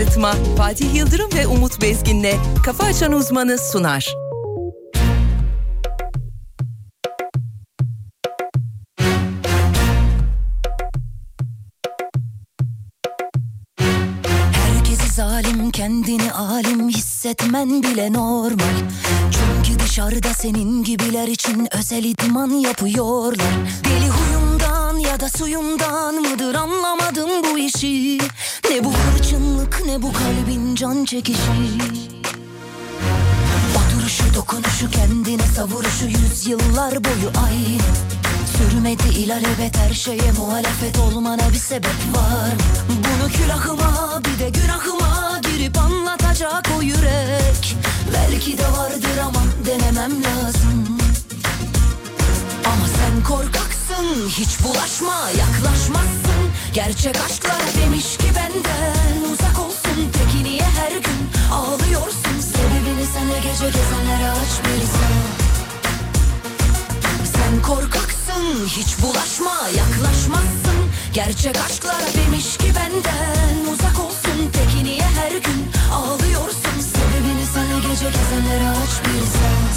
Arıtma Fatih Yıldırım ve Umut Bezgin'le Kafa Açan Uzmanı sunar. Herkesi zalim kendini alim hissetmen bile normal Çünkü dışarıda senin gibiler için özel idman yapıyorlar Deli ya da suyumdan mıdır anlamadım bu işi. Ne bu hırçınlık ne bu kalbin can çekişi. Oturuşu dokunuşu kendine savuruşu yüzyıllar boyu aynı. Sürmedi ilalebet her şeye muhalefet olmana bir sebep var. Bunu külahıma bir de günahıma girip anlatacak o yürek. Belki de vardır ama denemem lazım. Ama sen korkaksın hiç bulaşma yaklaşmazsın. Gerçek aşklar demiş ki benden uzak olsun. Peki niye her gün ağlıyorsun? Sebebini sana gece gezenlere aç bir Sen korkaksın hiç bulaşma yaklaşmazsın. Gerçek aşklar demiş ki benden uzak olsun. Peki niye her gün ağlıyorsun? Sebebini sana gece gezenlere aç bir sen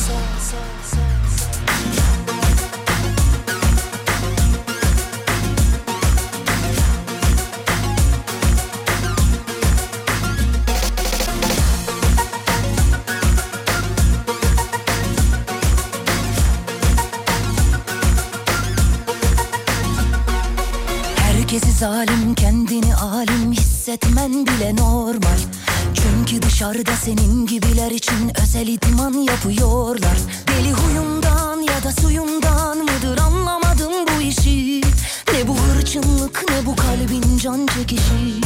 zalim kendini alim hissetmen bile normal. Çünkü dışarıda senin gibiler için özel idman yapıyorlar. Deli huyumdan ya da suyumdan mıdır anlamadım bu işi. Ne bu hırçınlık ne bu kalbin can çekişi.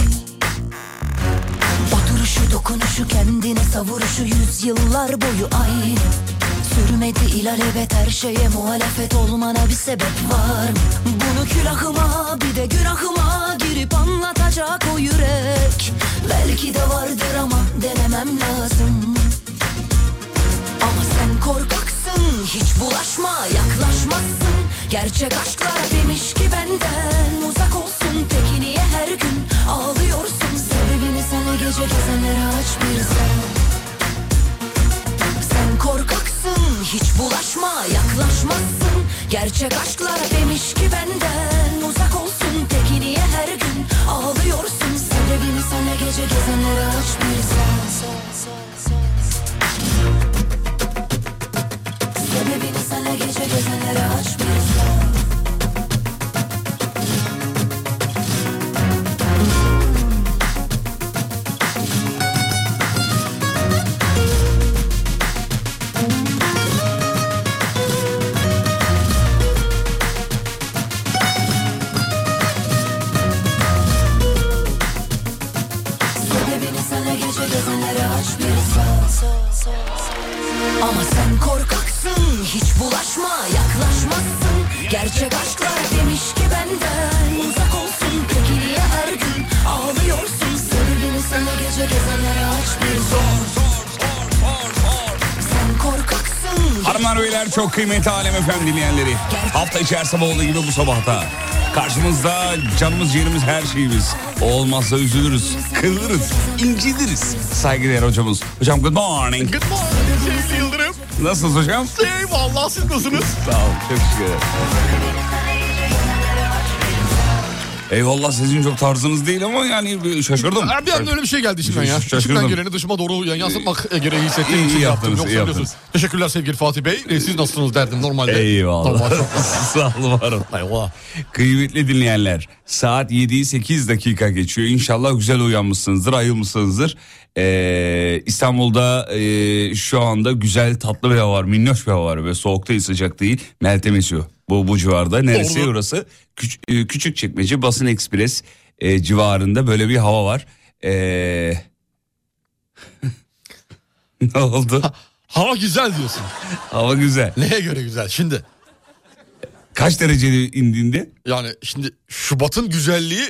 Oturuşu dokunuşu kendine savuruşu yüzyıllar boyu aynı Sürmedi ilalebet her şeye muhalefet olmana bir sebep var. Bunu külahıma bir de günahıma girip anlatacak o yürek. Belki de vardır ama denemem lazım. Ama sen korkaksın hiç bulaşma yaklaşmazsın. Gerçek aşklar demiş ki benden uzak olsun. Peki niye her gün ağlıyorsun? Sebebini sana gece gezenlere aç bir sen. Sen korkaksın hiç bulaşma yaklaşmazsın. Gerçek aşklar demiş ki benden uzak olsun. Peki niye her gün ağlıyorsun? Sebebini sana gece gezenlere aç bir sen. Sebebini sana gece gezenlere aç bir sen çok kıymetli Alem FM dinleyenleri. Hafta içi her sabah olduğu gibi bu sabahta. Karşımızda canımız ciğerimiz her şeyimiz. O olmazsa üzülürüz, kırılırız, inciniriz. Saygıdeğer hocamız. Hocam good morning. Good morning sevgili Yıldırım. Nasılsınız hocam? Eyvallah siz nasılsınız? Sağ olun çok şükür. Eyvallah sizin çok tarzınız değil ama yani şaşırdım. Bir anda öyle bir şey geldi içimden ya. Şaşırdım. İçimden geleni dışıma doğru yansıtmak gereği hissettiğim İyi için yaptım. yaptınız, Yoksa iyi yaptınız. Teşekkürler sevgili Fatih Bey. E, Siz nasılsınız derdim normalde. Eyvallah. Normal. Sağ olun varım. Eyvallah. Kıymetli dinleyenler saat 7'yi 8 dakika geçiyor. İnşallah güzel uyanmışsınızdır, ayılmışsınızdır. Ee, İstanbul'da e, şu anda güzel tatlı bir hava var, minnoş bir hava var ve soğuk değil sıcak değil. Meltem esiyor bu, bu civarda. Neresi Doğru. orası? Küç, e, küçük çekmece Basın Ekspres e, civarında böyle bir hava var. Ee, ne oldu? Hava güzel diyorsun. Hava güzel. Neye göre güzel? Şimdi Kaç derecede indiğinde? yani şimdi Şubat'ın güzelliği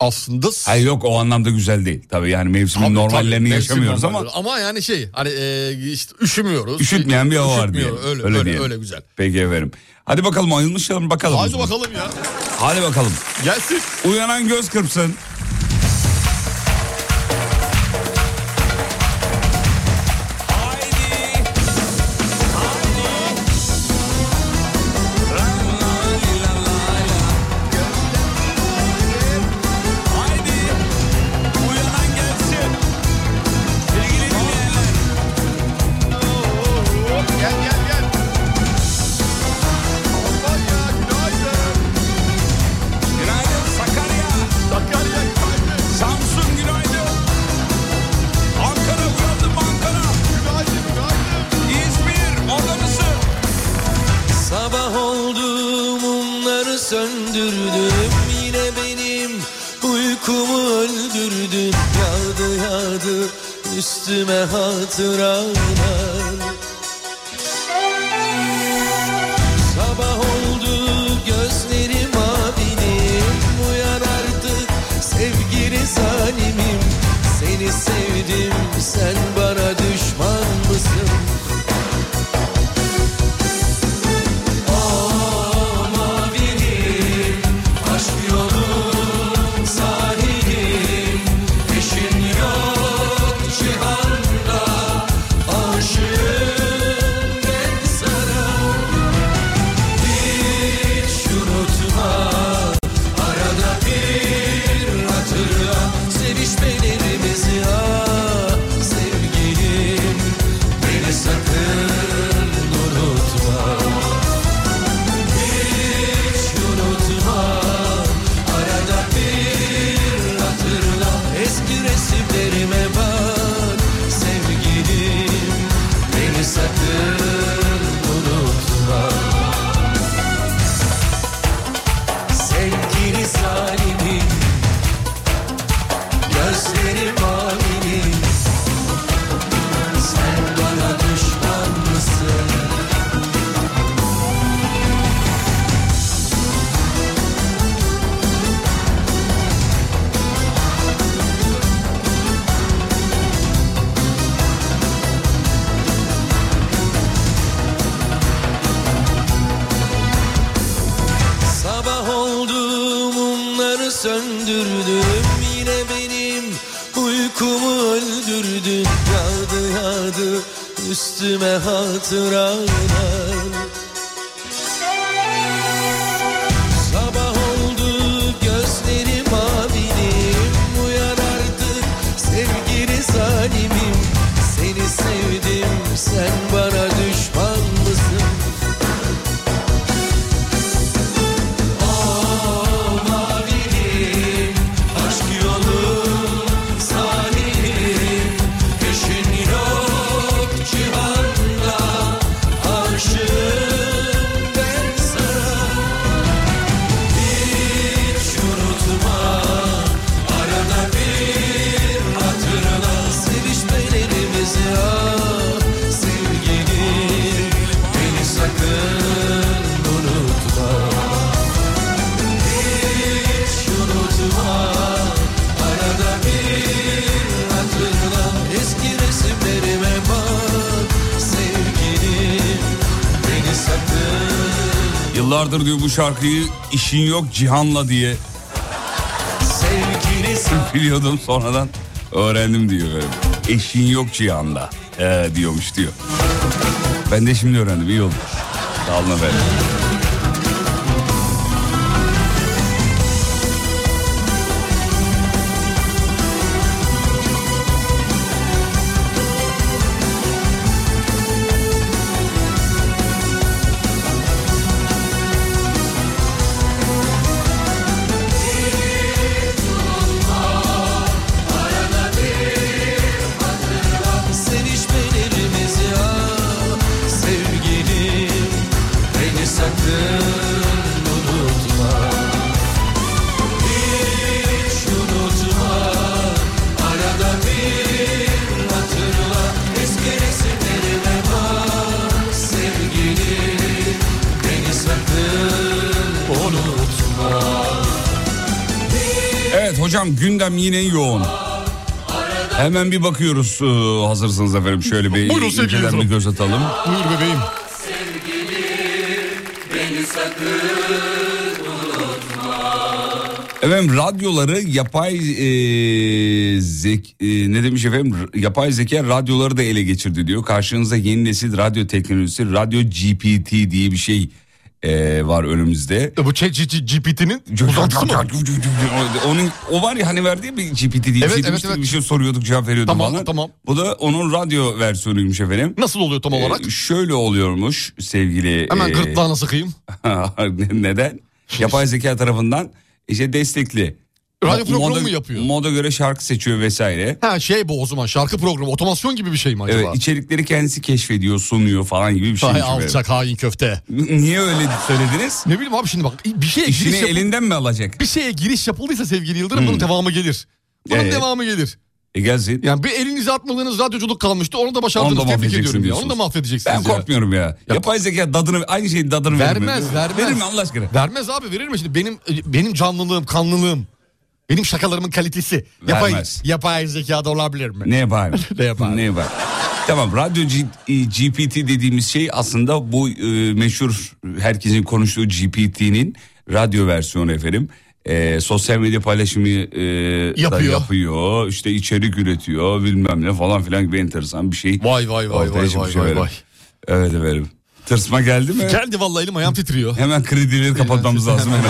aslında Hayır yok o anlamda güzel değil. Tabii yani mevsimin Tabii, normallerini tabii, mevsim yaşamıyoruz ama normalleri. ama yani şey hani e, işte üşümüyoruz. üşütmeyen bir hava var diye. Öyle öyle, öyle, diyelim. güzel. Peki efendim. Hadi bakalım ayılmışalım bakalım. o Hadi bakalım ya. Hadi bakalım. Gelsin. Uyanan göz kırpsın. Yıllardır diyor bu şarkıyı işin yok Cihan'la diye biliyordum sonradan öğrendim diyor. Eşin yok Cihan'la ee, diyormuş diyor. Ben de şimdi öğrendim iyi oldu. Sağ olun. Gündem yine yoğun. Hemen bir bakıyoruz ee, hazırsınız efendim şöyle bir Buyurun sevgili inceden bir Yıldırım. göz atalım. Buyur bebeğim. Efendim radyoları yapay e, zek e, ne demiş efendim R- yapay zeka radyoları da ele geçirdi diyor. Karşınızda yeni nesil radyo teknolojisi radyo GPT diye bir şey e, var önümüzde. E, Bu ChatGPT'nin uzantısı mı? Onun o var ya hani verdiği bir GPT diye Evet, şey evet, evet. bir şey soruyorduk cevap veriyordu Tamam, falan. tamam. Bu da onun radyo versiyonuymuş efendim. Nasıl oluyor tam olarak? Ee, şöyle oluyormuş sevgili. Hemen e, gırtlağına sıkayım. Neden? Yapay zeka tarafından işte destekli. Radyo programı moda, mı yapıyor? Moda göre şarkı seçiyor vesaire. Ha şey bu o zaman şarkı programı otomasyon gibi bir şey mi acaba? Evet içerikleri kendisi keşfediyor, sunuyor falan gibi bir şey. Hay alçak hain köfte. Niye öyle söylediniz? Ne bileyim abi şimdi bak bir şeye İşini giriş, yapıl- elinden mi alacak? bir şeye giriş yapıldıysa sevgili Yıldırım bunun devamı gelir. Bunun Evet. devamı gelir. E gelsin. Yani bir elinize atmadığınız radyoculuk kalmıştı onu da Onu başardınız da tebrik ediyorum ya. Onu diyorsunuz. da mahvedeceksiniz Ben ya. korkmuyorum ya. Yapay zeka dadını aynı şeyin dadını Vermez, vermiyor. vermez. Verir mi Allah aşkına? Vermez abi verir mi şimdi benim benim canlılığım kanlılığım benim şakalarımın kalitesi yapay, Vermez. yapay zekada olabilir mi? Ne yapayım? Ne yapayım? Ne yapayım? Tamam radyo G- e, GPT dediğimiz şey aslında bu e, meşhur herkesin konuştuğu GPT'nin radyo versiyonu efendim. E, sosyal medya paylaşımı e, Yapıyor. yapıyor. İşte içerik üretiyor bilmem ne falan filan gibi enteresan bir şey. Vay vay vay Ortaya vay çıkmış vay vay efendim. vay. Evet efendim. Tırsma geldi mi? Geldi vallahi elim ayağım titriyor. Hemen kredileri kapatmamız lazım. Hemen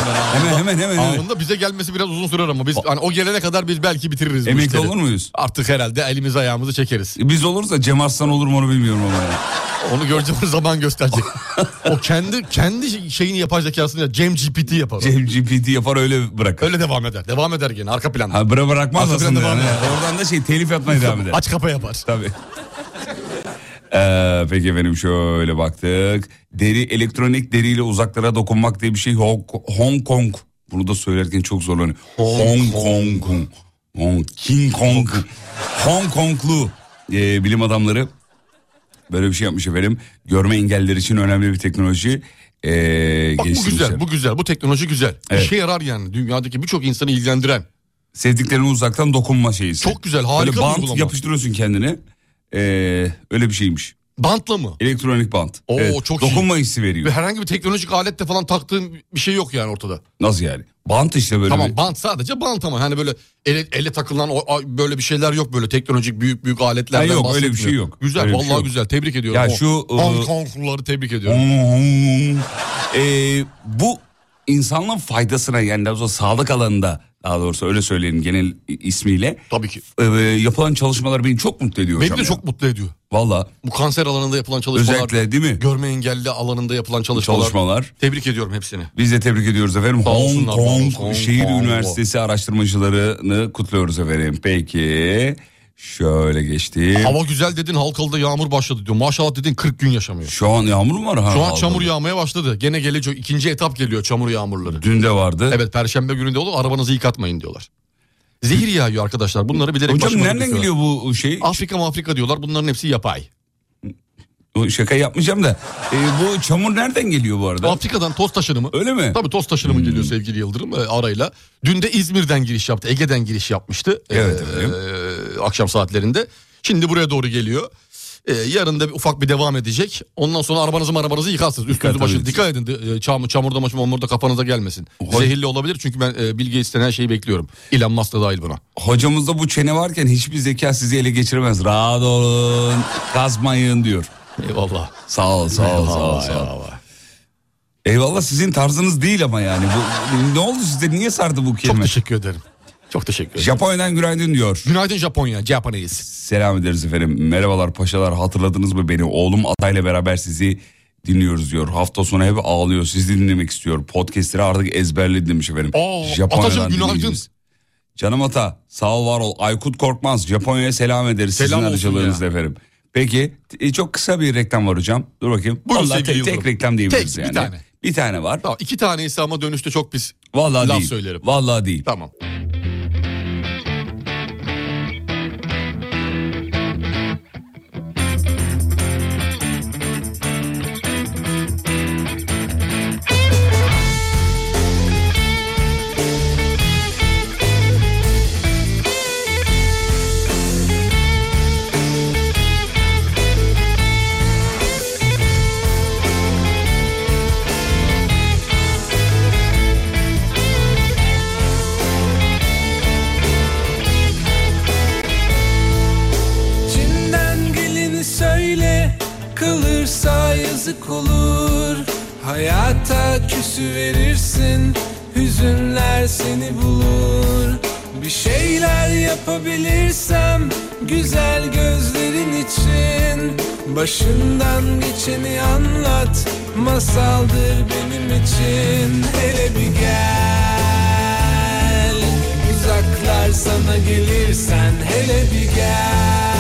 hemen hemen hemen. hemen. Anında bize gelmesi biraz uzun sürer ama biz hani o gelene kadar biz belki bitiririz bu Emekli işleri. olur muyuz? Artık herhalde elimizi ayağımızı çekeriz. Biz olursa Cem Arslan olur mu onu bilmiyorum ama. ya. Onu göreceğimiz zaman gösterecek. o kendi kendi şeyini yapay zekasını ya Cem GPT yapar. o. Cem GPT yapar öyle bırakır. Öyle devam eder. Devam eder gene arka planda. Ha bıra bırakmaz aslında. planda devam yani. eder. Oradan da şey telif yapmaya devam eder. Aç kapa yapar. Tabii. Ee, peki efendim şöyle baktık. Deri elektronik deriyle uzaklara dokunmak diye bir şey Hong, Hong Kong. Bunu da söylerken çok zorlanıyor. Hong, Kong. Hong King Kong. Hong Konglu e, bilim adamları böyle bir şey yapmış efendim. Görme engelliler için önemli bir teknoloji. E, Bak bu güzel, bu güzel, bu teknoloji güzel. Evet. İşe yarar yani dünyadaki birçok insanı ilgilendiren. Sevdiklerine uzaktan dokunma şeysi. Çok güzel, harika Böyle bant uygulama. yapıştırıyorsun kendine. Ee, öyle bir şeymiş. Bantla mı? Elektronik bant. Oo, çok iyi. Dokunma hissi veriyor. Ve herhangi bir teknolojik alette falan taktığın bir şey yok yani ortada. Nasıl yani? Bant işte böyle Tamam bir- bant sadece bant ama hani böyle ele, ele takılan o, böyle bir şeyler yok böyle teknolojik büyük büyük aletlerden Ha, yok, öyle bir şey yok. Güzel Öyle vallahi şey yok. güzel tebrik ediyorum. Ya O şu, Hong ıı, Kongluları tebrik ediyorum. Ee, bu insanlığın faydasına yani daha sağlık alanında daha doğrusu öyle söyleyelim genel ismiyle. Tabii ki. Ee, yapılan çalışmalar beni çok mutlu ediyor Beni de ya. çok mutlu ediyor. Valla Bu kanser alanında yapılan çalışmalar. özellikle değil mi? Görme engelli alanında yapılan çalışmalar. Çalışmalar. Tebrik ediyorum hepsini. Biz de tebrik ediyoruz efendim. Hong Kong. Şehir Hong Kong. Üniversitesi araştırmacılarını kutluyoruz efendim. Peki şöyle geçti. Hava güzel dedin Halkalı'da yağmur başladı diyor. Maşallah dedin 40 gün yaşamıyor. Şu an yağmur mu var? Ha, Şu an Halkalı'da? çamur yağmaya başladı. Gene gelecek ikinci etap geliyor çamur yağmurları. Dün de vardı. Evet perşembe günü de olur arabanızı yıkatmayın diyorlar. Zehir yağıyor arkadaşlar bunları bilerek Hocam nereden döküyorlar. geliyor bu şey? Afrika Afrika diyorlar bunların hepsi yapay. Şaka yapmayacağım da. E, bu çamur nereden geliyor bu arada? Afrika'dan toz taşınımı. Öyle mi? Tabii toz taşınımı Hmm. geliyor sevgili Yıldırım e, arayla. Dün de İzmir'den giriş yaptı. Ege'den giriş yapmıştı. e, Evet efendim. Akşam saatlerinde. Şimdi buraya doğru geliyor. E, yarın da bir ufak bir devam edecek. Ondan sonra arabanızı arabanızı yıkarsınız. Üstünüzü başınızı dikkat edin. E, çamur, çamurda maçmurda kafanıza gelmesin. Hoş- Zehirli olabilir çünkü ben e, Bill Gates'ten her şeyi bekliyorum. Elon Musk da dahil buna. Hocamızda bu çene varken hiçbir zeka sizi ele geçiremez. Rahat olun, kazmayın diyor. Eyvallah. Sağ ol, sağ ol, sağ ol. Sağ ol. Eyvallah sizin tarzınız değil ama yani. Bu, ne oldu size? Niye sardı bu Çok kelime? teşekkür ederim. Çok teşekkür ederim. Japonya'dan günaydın diyor. Günaydın Japonya, Japanese. Selam ederiz efendim. Merhabalar paşalar hatırladınız mı beni? Oğlum Atay'la beraber sizi dinliyoruz diyor. Hafta sonu hep ağlıyor. Sizi dinlemek istiyor. Podcast'leri artık ezberledi demiş efendim. Aa, Atacığım, günaydın. Canım Ata sağ ol var ol. Aykut Korkmaz Japonya'ya selam ederiz Selam sizin aracılığınızla efendim. Peki e, çok kısa bir reklam var hocam. Dur bakayım. Buyurun Vallahi sevgili tek, tek Yıldırım. reklam diyebiliriz Tek, bir yani. tane. Bir tane var. Tamam, iki tanesi ama dönüşte çok pis. Vallahi Laf değil. söylerim. Vallahi değil. Tamam. Yazık olur. Hayata küsü verirsin Hüzünler seni bulur. Bir şeyler yapabilirsem Güzel gözlerin için. Başından geçeni anlat Masaldır benim için. Hele bir gel Uzaklar sana gelirsen hele bir gel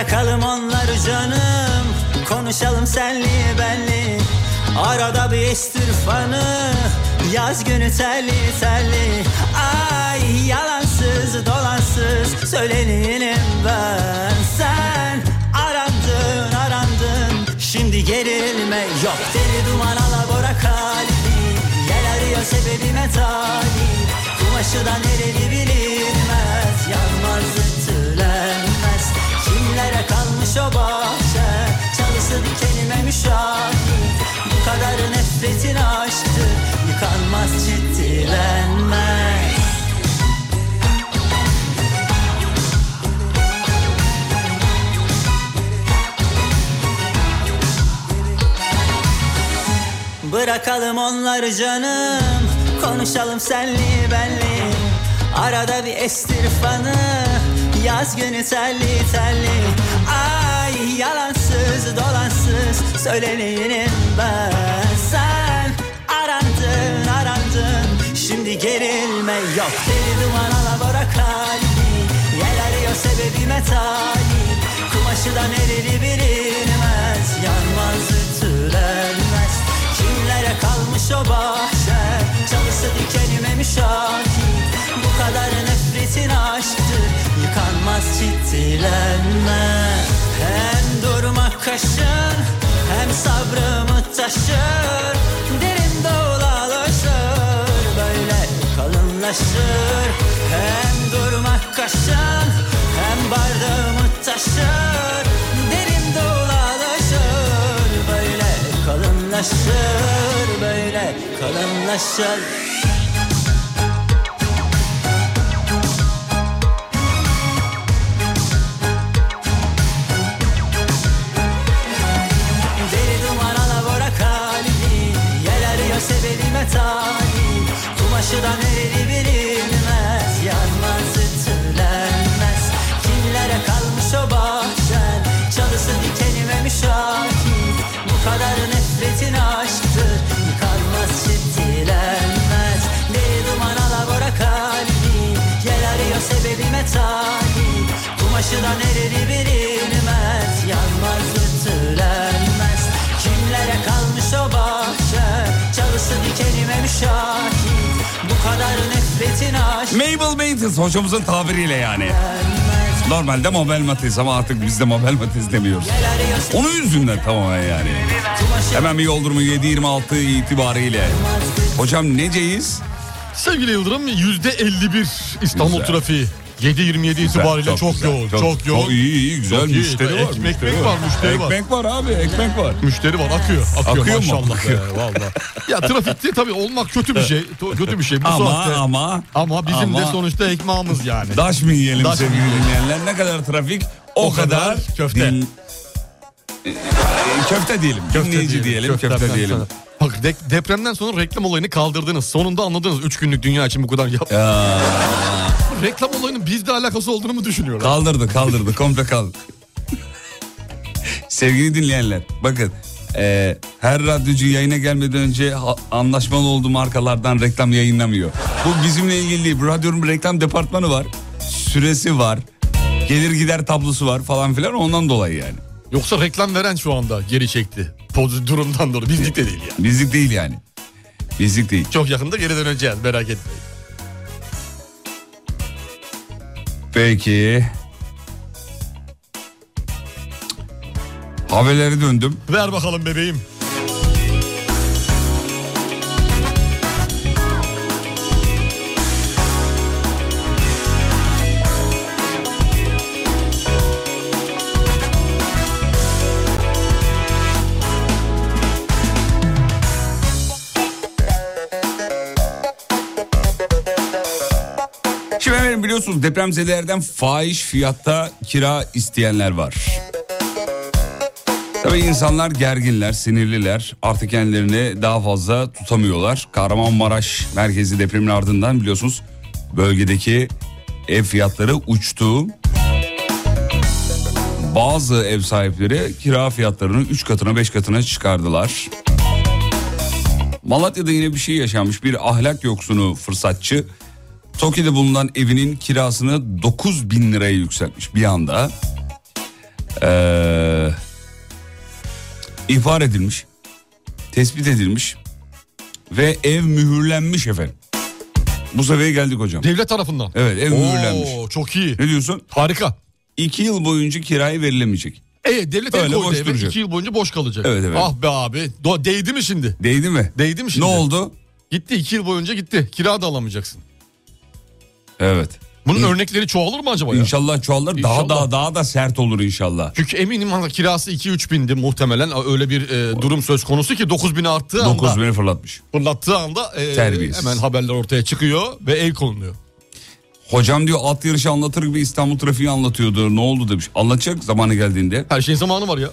Bırakalım onları canım. Konuşalım senli benli. Arada bir estir fanı. Yaz günü telli telli Ay yalansız dolansız Söyleneyim ben. Sen arandın arandın. Şimdi gerilme yok. Deli duman alabora kalbi. Yel arıyor sebebime talip Kumaşı da nereli bilinmez. Yanmaz ütülenmez Kimlere kalmış o bahçe? Çalısı dikenime müşahit. Bu kadar nefretin aşktı Yıkanmaz ciddilenmez Bırakalım onları canım. Konuşalım senli benli Arada bir estir fanı Yaz günü telli telli Ay yalansız dolansız Söyleneyim ben Sen arandın arandın. Şimdi gerilme yok. Deli duman alabora kalbi Yel arıyor sebebime talip. Kumaşı da nereli bilinmez. Yanmaz ütülenmez Kimlere kalmış o bahçe. Çalısı dikenime müşahit Bu kadar nefretin aşktır Yıkanmaz ciddilenme Hem durmak kaşın Hem sabrımı taşır. Derin dağlar alışır Böyle kalınla kalınlaşır. Hem durmak kaşın hem bardağımı taşır kalınlaşır Böyle kalınlaşır Deli duman alabora kalbi Yel arıyor sebebime talip Kumaşı da nereli bilinmez Yanmaz ütülenmez. Kimlere kalmış o bahçen? Çalısı dikenime müşahit Bu kadar nefretin aşktır Yıkanmaz çitilenmez. Deli duman alabora kalbi Yel arıyor sebebime talip. Kumaşı da nereli bilinmez Yanmaz ütülenmez. Kimlere kalmış o bahçe Çalısı dikenime müşahit. Bu kadar nefretin aşk Mabel Maintenance hocamızın tabiriyle yani. Normalde Mabel Matiz ama artık biz de Mabel Matiz demiyoruz. Onun yüzünden tamamen yani. Hemen bir yoldurma 7.26 itibariyle. Hocam neceyiz? Sevgili Yıldırım yüzde 51 İstanbul Güzel. trafiği. 7.27 itibariyle çok, güzel, yoğun, çok, yoğun. Çok iyi, iyi güzel Çok iyi. müşteri var. Ekmek müşteri var, müşteri var. Ekmek var abi, ekmek var. Müşteri var akıyor. Akıyor, Akıyor mu? maşallah. Akıyor. be, vallahi. ya trafikte tabii olmak kötü bir şey. Kötü bir şey bu Ama saatte. ama Ama bizim de ama- sonuçta ekmeğimiz yani. Daş mı yiyelim Daş sevgili dinleyenler? Ne kadar trafik o, O kadar kadar köfte. Din- köfte diyelim. Dinleyici diyelim. Köfte Köftemden diyelim. sonra. Bak de- depremden sonra reklam olayını kaldırdınız. Sonunda anladınız 3 günlük dünya için bu kadar yap. Ya, Reklam olayının bizle alakası olduğunu mu düşünüyorlar? kaldırdı kaldırdı komple kaldı. Sevgili dinleyenler bakın e, her radyocu yayına gelmeden önce ha- anlaşmalı olduğu markalardan reklam yayınlamıyor. Bu bizimle ilgili değil. Bu radyonun bir reklam departmanı var. Süresi var. Gelir gider tablosu var falan filan ondan dolayı yani. Yoksa reklam veren şu anda geri çekti. Poz durumdan dolayı. Bizlik de değil yani. Bizlik değil yani. Bizlik değil. Çok yakında geri döneceğiz merak etmeyin. Peki. Haberlere döndüm. Ver bakalım bebeğim. Efendim biliyorsunuz depremzedelerden fahiş fiyatta kira isteyenler var. Tabii insanlar gerginler, sinirliler. Artık kendilerini daha fazla tutamıyorlar. Kahramanmaraş merkezi depremin ardından biliyorsunuz bölgedeki ev fiyatları uçtu. Bazı ev sahipleri kira fiyatlarını 3 katına 5 katına çıkardılar. Malatya'da yine bir şey yaşanmış. Bir ahlak yoksunu fırsatçı Tokyo'da bulunan evinin kirasını 9 bin liraya yükseltmiş bir anda. Ee, ihbar edilmiş. Tespit edilmiş. Ve ev mühürlenmiş efendim. Bu seviyeye geldik hocam. Devlet tarafından. Evet ev mühürlenmiş. Oo, çok iyi. Ne diyorsun? Harika. İki yıl boyunca kirayı verilemeyecek. E devlet el Öyle koydu boş eve iki yıl boyunca boş kalacak. Evet, evet. Ah be abi. Do- değdi mi şimdi? Değdi mi? Değdi mi şimdi? Ne oldu? Gitti iki yıl boyunca gitti. Kira da alamayacaksın. Evet. Bunun İn- örnekleri çoğalır mı acaba ya? İnşallah çoğalır. Daha İnşallah. daha daha da sert olur inşallah. Çünkü eminim hani kirası 2-3 bindi muhtemelen öyle bir e, durum söz konusu ki 9 bini arttığı anda 9 bini fırlatmış. fırlattığı anda e, Terbiyesiz. hemen haberler ortaya çıkıyor ve el konuluyor. Hocam diyor at yarışı anlatır gibi İstanbul trafiği anlatıyordu. Ne oldu demiş. Anlatacak zamanı geldiğinde. Her şeyin zamanı var ya.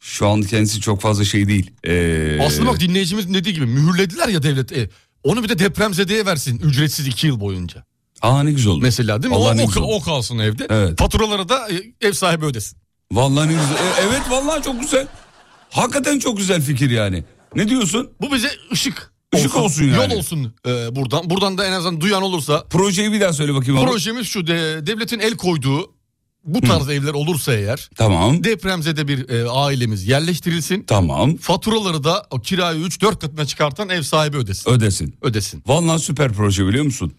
Şu an kendisi çok fazla şey değil. Ee, Aslında bak dinleyicimizin dediği gibi mühürlediler ya devlet. E, onu bir de depremzedeye versin ücretsiz 2 yıl boyunca. Aa ne güzel olur. Mesela değil mi? Vallahi o, o, o kalsın evde. Evet. Faturaları da e, ev sahibi ödesin. Vallahi ne güzel. E, evet vallahi çok güzel. Hakikaten çok güzel fikir yani. Ne diyorsun? Bu bize ışık. Işık olsun yani. Yol olsun e, buradan. Buradan da en azından duyan olursa. Projeyi bir daha söyle bakayım. abi. Projemiz şu de, devletin el koyduğu bu tarz evler olursa eğer Tamam. depremzede bir e, ailemiz yerleştirilsin. Tamam. Faturaları da o kirayı 3-4 katına çıkartan ev sahibi ödesin. Ödesin. ödesin. Vallahi süper proje biliyor musun?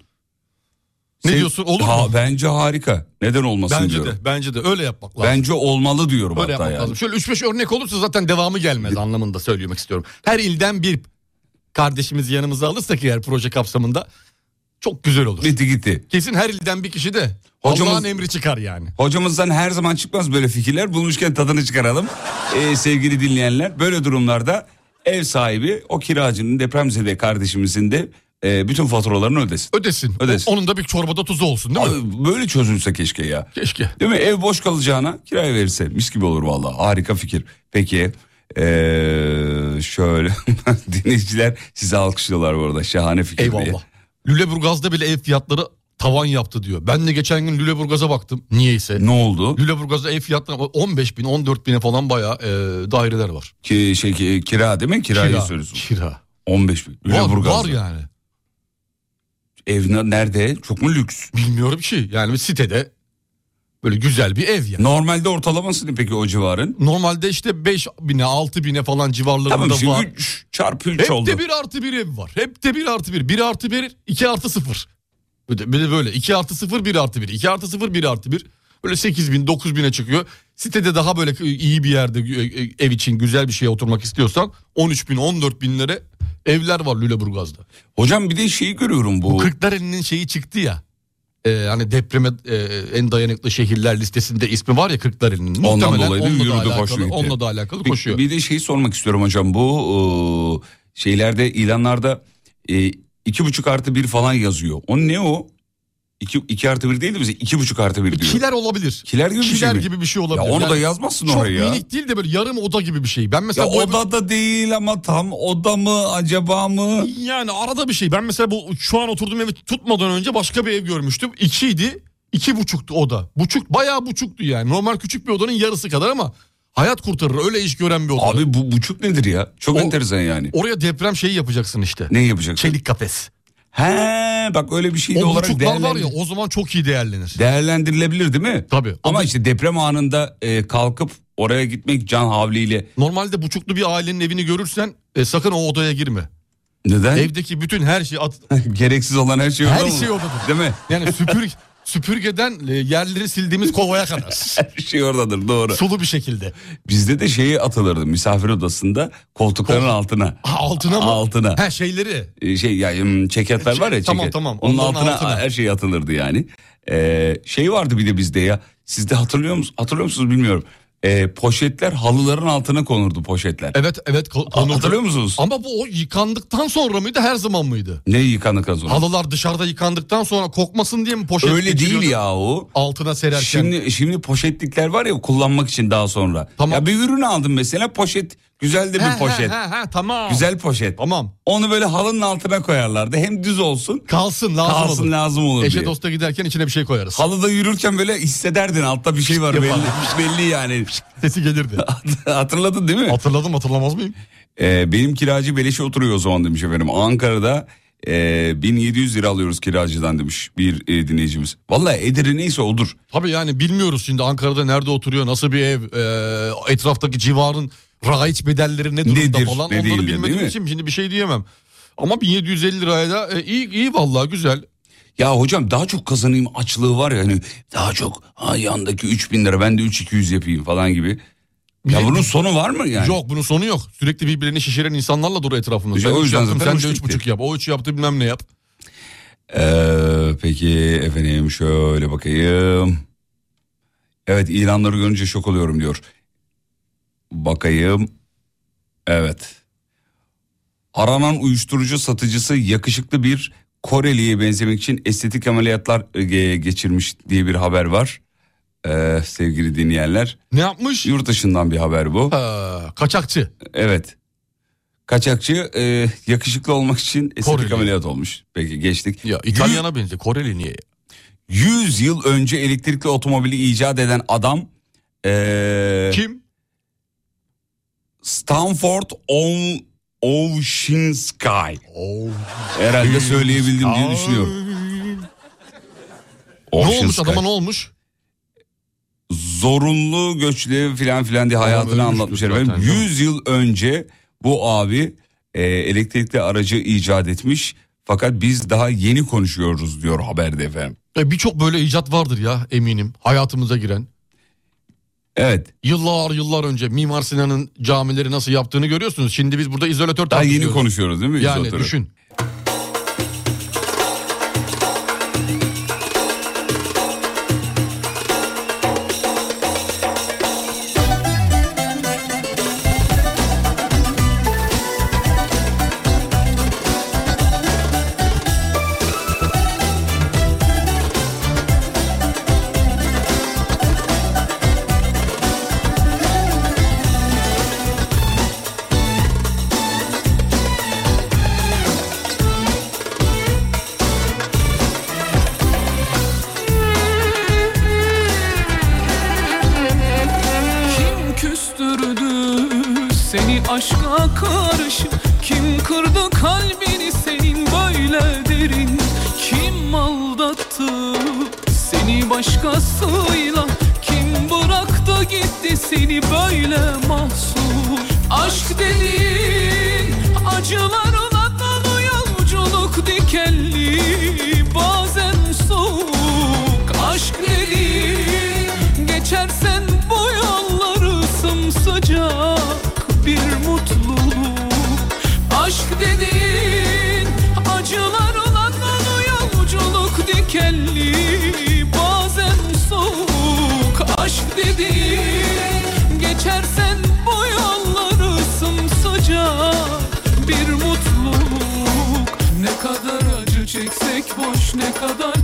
Ne Sen- diyorsun olur Ha, mu? Bence harika. Neden olmasın Bence diyorum. de bence de öyle yapmak lazım. Bence olmalı diyorum Öyle hatta yani. lazım. Şöyle 3-5 örnek olursa zaten devamı gelmez anlamında söylemek istiyorum. Her ilden bir kardeşimizi yanımıza alırsak eğer proje kapsamında Çok güzel olur. Bitti gitti. Kesin her ilden bir kişi de Hocamız- Allah'ın emri çıkar yani. Hocamızdan her zaman çıkmaz böyle fikirler. Bulmuşken tadını çıkaralım. Ee, sevgili dinleyenler böyle durumlarda ev sahibi o kiracının depremzede kardeşimizin de e, bütün faturalarını ödesin. Ödesin. Ödesin. Onun da bir çorbada tuzu olsun değil mi? Abi, böyle çözülse keşke ya. Keşke. Değil mi? Ev boş kalacağına kiraya verirse mis gibi olur vallahi. Harika fikir. Peki ee, şöyle dinleyiciler sizi alkışlıyorlar bu arada. Şahane fikir diye. Eyvallah. Lüleburgaz'da bile ev fiyatları tavan yaptı diyor. Ben de geçen gün Lüleburgaz'a baktım. Niyeyse. Ne oldu? Lüleburgaz'da ev fiyatları 15 bin 14 bine falan bayağı e, daireler var. Ki, şey, ki- kira değil mi? Kirayı Kira. söylüyorsun. Kira. 15 bin. Var, Lüleburgaz'da. var yani. Ev ne- nerede? Çok mu lüks? Bilmiyorum ki. Yani bir sitede böyle güzel bir ev yani. Normalde ortalaması ne peki o civarın? Normalde işte 5 bine 6 bine falan civarlarında Tamam var. şimdi 3 çarpı 3 Hep oldu. de 1 artı 1 ev var. Hep de 1 artı 1. 1 artı 1, 2 artı 0. Bir de, bir de böyle 2 artı 0, 1 artı 1. 2 artı 0, 1 artı 1. Böyle 8 bin, 9 bine çıkıyor. Sitede daha böyle iyi bir yerde e, ev için güzel bir şeye oturmak istiyorsan 13 bin, 14 binlere evler var Lüleburgaz'da. Hocam bir de şeyi görüyorum bu. Bu Kırklareli'nin şeyi çıktı ya. Ee, hani depreme e, en dayanıklı şehirler listesinde ismi var ya Kırklareli'nin. Ondan dolayı da yürüdü, alakalı, gitti. Onunla da alakalı Bir- koşuyor. Bir, de şeyi sormak istiyorum hocam. Bu e, şeylerde ilanlarda e, iki buçuk artı bir falan yazıyor. O ne o? İki, iki artı bir değil de bize iki buçuk artı bir diyor. Kiler olabilir. Kiler gibi bir şey Kiler mi? gibi bir şey Ya olabilir. onu da yazmazsın Çok oraya ya. minik değil de böyle yarım oda gibi bir şey. Ben Ya mesela evi- oda da değil ama tam oda mı acaba mı? yani arada bir şey. Ben mesela bu şu an oturduğum evi tutmadan önce başka bir ev görmüştüm. İkiydi. iki buçuktu oda. Buçuk bayağı buçuktu yani. Normal küçük bir odanın yarısı kadar ama hayat kurtarır. Öyle iş gören bir oda. Abi bu buçuk nedir ya? Çok O- enteresan yani. Oraya deprem şeyi yapacaksın işte. Ne yapacaksın? Çelik kafes. He bak öyle bir şey de olarak buçuklar var ya değerlendir- o zaman çok iyi değerlenir. değerlendirilebilir değil mi? Tabii. Ama işte deprem anında e, kalkıp oraya gitmek can havliyle. Normalde buçuklu bir ailenin evini görürsen e, sakın o odaya girme. Neden? Evdeki bütün her şey at, Gereksiz olan her şey orada her mı? şey odadır. Değil mi? Yani süpür süpürgeden e, yerleri sildiğimiz kovaya kadar. Her şey oradadır doğru. Sulu bir şekilde. Bizde de şeyi atılırdı misafir odasında koltukların Kol- altına. Ha, altına mı? Altına. Ha şeyleri. E, Şey ya hmm, çeketler var ya Tamam, çeket. tamam. Onun Onların altına, altına. her şey atılırdı yani. Ee, şey vardı bir de bizde ya. Siz de hatırlıyor musunuz? Hatırlıyor musunuz bilmiyorum. Ee, poşetler halıların altına konurdu poşetler. Evet evet ko- konuldu. Hatırlıyor musunuz? Ama bu o yıkandıktan sonra mıydı her zaman mıydı? Ne yıkandıktan sonra? Halılar dışarıda yıkandıktan sonra kokmasın diye mi poşet Öyle değil ya o. Altına sererken. Şimdi şimdi poşetlikler var ya kullanmak için daha sonra. Tamam. Ya bir ürün aldım mesela poşet güzel de bir he, poşet. he, he, tamam. Güzel poşet. Tamam. Onu böyle halının altına koyarlardı. Hem düz olsun Kalsın lazım kalsın olur. lazım olur Eşe diye. dosta giderken içine bir şey koyarız. Halıda yürürken böyle hissederdin altta bir şey var belli, belli yani. Sesi gelirdi. Hatırladın değil mi? Hatırladım hatırlamaz mıyım? Ee, benim kiracı beleşe oturuyor o zaman demiş efendim. Ankara'da e, 1700 lira alıyoruz kiracıdan demiş bir e, dinleyicimiz. Vallahi ederi neyse odur. Tabii yani bilmiyoruz şimdi Ankara'da nerede oturuyor, nasıl bir ev, e, etraftaki civarın raiç bedelleri ne durumda Nedir, falan. ne Onları bilmediğim için şimdi bir şey diyemem. Ama 1750 liraya da e, iyi, iyi vallahi güzel. Ya hocam daha çok kazanayım açlığı var ya hani daha çok ha yandaki 3000 lira ben de 3200 yapayım falan gibi. Ya bunun sonu var mı yani? Yok bunun sonu yok. Sürekli birbirlerini şişiren insanlarla dur etrafımızda. İşte Ben o yüzden yaptım, sen de üç buçuk yap. O üç yaptı bilmem ne yap. Ee, peki efendim şöyle bakayım. Evet ilanları görünce şok oluyorum diyor. Bakayım. Evet. Aranan uyuşturucu satıcısı yakışıklı bir Koreli'ye benzemek için estetik ameliyatlar e, geçirmiş diye bir haber var. Ee, sevgili dinleyenler. Ne yapmış? Yurt dışından bir haber bu. Ha, kaçakçı. Evet. Kaçakçı e, yakışıklı olmak için estetik Koreli. ameliyat olmuş. Peki geçtik. Ya İtalyana benziyor. Koreli niye? 100 yıl önce elektrikli otomobili icat eden adam eee Kim? Stanford On Oceansky. Oh. Herhalde söyleyebildim diye düşünüyorum. Ne olmuş Oceansky. adama ne olmuş? Zorunlu göçle filan filan diye hayatını anlatmış zaten, efendim. değil mi? 100 yıl önce bu abi eee, elektrikli aracı icat etmiş. Fakat biz daha yeni konuşuyoruz diyor haberde efendim. E, Birçok böyle icat vardır ya eminim hayatımıza giren. Evet Yıllar yıllar önce Mimar Sinan'ın camileri nasıl yaptığını görüyorsunuz. Şimdi biz burada izolatör daha yeni konuşuyoruz değil mi? Yani izolatörü? düşün. Başkasıyla? Kim bıraktı gitti seni böyle mahsur? Aşk dediğin acılarla dolu yolculuk dikenli Bazen soğuk. Aşk dediğin Geçersen bu yolları sımsıcak bir mutluluk. Aşk dediğin dediğin Geçersen bu yolları sımsıcak bir mutluluk. Ne kadar acı çeksek boş ne kadar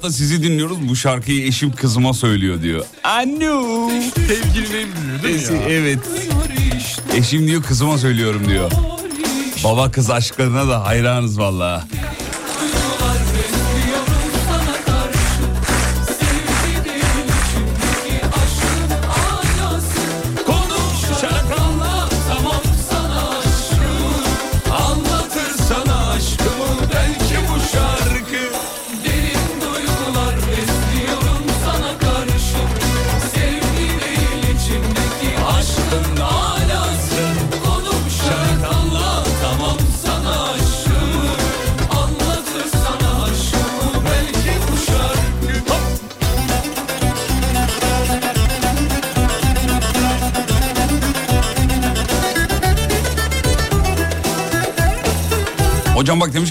kahvaltıda sizi dinliyoruz bu şarkıyı eşim kızıma söylüyor diyor. Anu. Sevgilinin büyüğü değil mi ya? Evet. Eşim diyor kızıma söylüyorum diyor. Baba kız aşklarına da hayranız valla.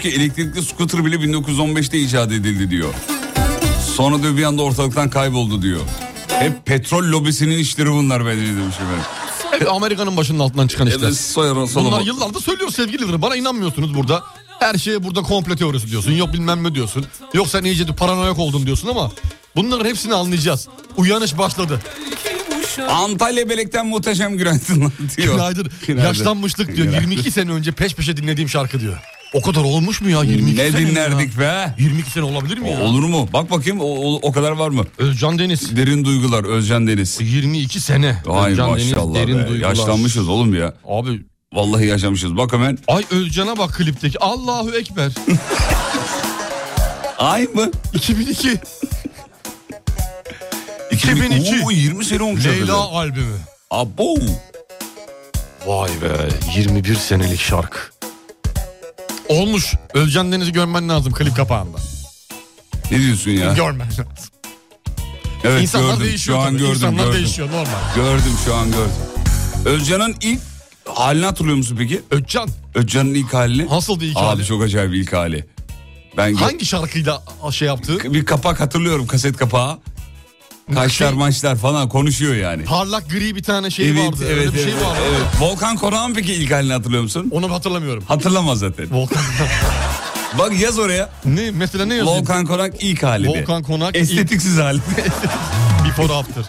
Demiş ki elektrikli scooter bile 1915'te icat edildi diyor. Sonra diyor bir anda ortalıktan kayboldu diyor. Hep petrol lobisinin işleri bunlar bence demiş efendim. Hep Amerika'nın başının altından çıkan işler. Evet. Bunlar yıllardır söylüyor sevgilidir. Bana inanmıyorsunuz burada. Her şeye burada komple teorisi diyorsun. Yok bilmem ne diyorsun. Yok sen iyice paranoyak oldun diyorsun ama bunların hepsini anlayacağız. Uyanış başladı. Antalya Belek'ten muhteşem günaydın diyor. Günaydın. Günaydın. Yaşlanmışlık diyor. Günaydın. 22 sene önce peş peşe dinlediğim şarkı diyor. O kadar olmuş mu ya 22 Ne sene dinlerdik ya? be? 22 sene olabilir mi ya? Olur mu? Bak bakayım o, o, o kadar var mı? Özcan Deniz. Derin duygular Özcan Deniz. 22 sene. Ay Özcan maşallah Deniz, derin be. duygular. Yaşlanmışız oğlum ya. Abi Vallahi yaşamışız. Bak hemen. ay Özcan'a bak klipteki. Allahu Ekber. Ay mı? 2002. 2002. 2002. Oo, 20 sene olmuş. Leyla albümü. Abo. Vay be 21 senelik şarkı. Olmuş. Özcan Deniz'i görmen lazım klip kapağında. Ne diyorsun ya? Görmen lazım. Evet İnsanlar gördüm. değişiyor Şu an tabii. gördüm. İnsanlar gördüm. değişiyor normal. Gördüm şu an gördüm. Özcan'ın ilk halini hatırlıyor musun peki? Özcan Özcan'ın ilk halini. nasıldı ilk Abi hali? çok acayip ilk hali. Ben Hangi şarkıyla şey yaptı? bir kapak hatırlıyorum kaset kapağı. Kaşlar Şey- maçlar falan konuşuyor yani. Parlak gri bir tane şey evet, vardı. evet, Öyle bir evet, şey vardı. evet. Volkan Konak'ın peki ilk halini hatırlıyor musun? Onu hatırlamıyorum. Hatırlamaz zaten. Volkan Bak yaz oraya. ne mesela ne yazıyor? Volkan Konak ilk hali. Volkan Konak ilk- Estetiksiz hali. Before after.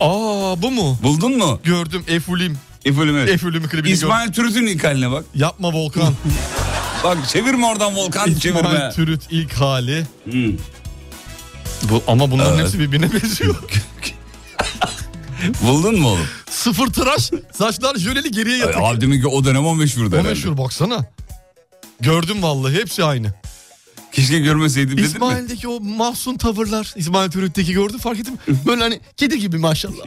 Aa bu mu? Buldun mu? Gördüm Efulim. İfölüm evet. Efulim'i klibini gördüm. İsmail Türüt'ün ilk haline bak. Yapma Volkan. Bak çevirme oradan Volkan çevirme. İsmail Türüt ilk hali. Hmm. Bu, ama bunların Evet. hepsi birbirine benziyor. Buldun mu oğlum? Sıfır tıraş, saçlar jöleli geriye yatık. Abi demek ki o dönem o meşhurdu o herhalde. meşhur baksana. Gördüm vallahi hepsi aynı. Keşke görmeseydim dedin mi? İsmail'deki o mahzun tavırlar. İsmail Türüt'teki gördün fark ettin mi? Böyle hani kedi gibi maşallah.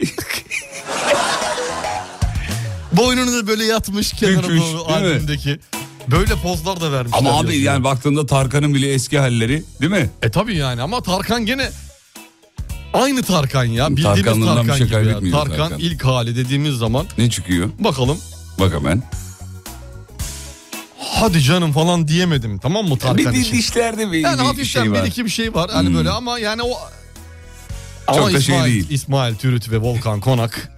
Boynunu da böyle yatmış kenara Bükmüş, doğru değil mi? albümdeki. Böyle pozlar da vermişler. Ama abi yani baktığında Tarkan'ın bile eski halleri değil mi? E tabi yani ama Tarkan gene aynı Tarkan ya. Bildiğimiz Tarkan bir şey gibi ya. Tarkan, Tarkan. ilk hali dediğimiz zaman Ne çıkıyor? bakalım. Bak hemen. Hadi canım falan diyemedim tamam mı Tarkan Bir, bir için? dişlerde bir, Yani bir hafiften şey bir var. iki bir şey var. Hani Hmm. böyle ama yani o... Çok ama da şey İsmail, değil. İsmail Türüt ve Volkan Konak.